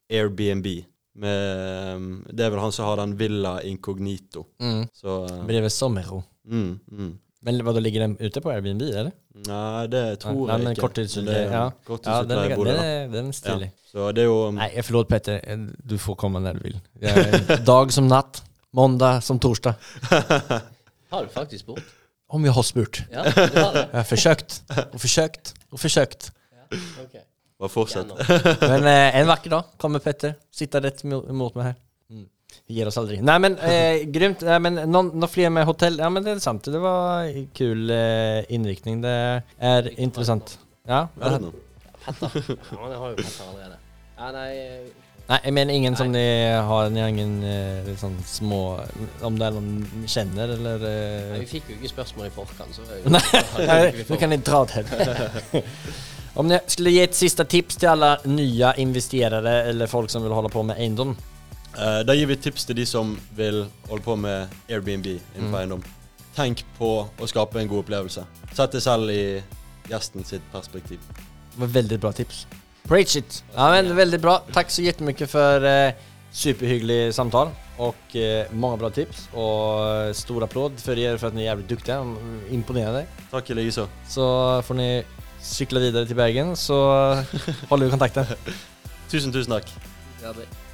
Airbnb. Med, um, det er vel han som har den Villa Incognito. Mm. Så uh, Bredvid Sommero. mm, mm. Men hva, da ligger den ute på Airbnb, eller? Nei, det tror Nei, jeg ikke. korttidsutleie, Men det er ja. Ja, den, den, er, den er stilig. Ja. Så det er jo um, Nej, eh, Petter. Eh, Du får komme når du vil. Jag dag som natt, måndag som torsdag. Har du faktisk spurt? Om jeg har spurt. Ja, du har det? Jeg har forsøkt og forsøkt og forsøkt. Ja, okay. Bare fortsett. Men eh, en vacker dag kommer Petter Sitter rett mot meg mig här. Vi ger oss aldri. Nej men eh, grymt. Nej, men någon, någon fler med hotell? Ja men det är sant. Det var kul eh, inriktning. Det är intressant. Ja. Er det? Petter. Ja, det har jo Petter allerede. Ja, nei eh, Nej men ingen som ni har, ni har ingen eh, sån små, om det är någon ni känner eller? nei, Eh, Vi fikk jo ikke spørsmål i forkant, så Nej, nu kan ni dra åt helvete. Om ni skulle ge ett sista tips till alla nya investerare eller folk som vill hålla på med eiendom. Eh, da gir vi tips til de som vil holde på med Airbnb innenfor Mm. eiendom. Tenk på å skape en god opplevelse. Sett deg selv i gjesten sitt perspektiv. Det var veldig bra tips. Preach it! Ja men veldig bra. Takk så jättemycket for eh, superhyggelig samtal och eh, många bra tips. Och eh, stor applåd för er för att ni är jävligt duktiga. Imponerande. Takk i likeså. Så får ni cykla vidare till Bergen så håller vi kontakten. Tusen, tusen takk. Ja, det-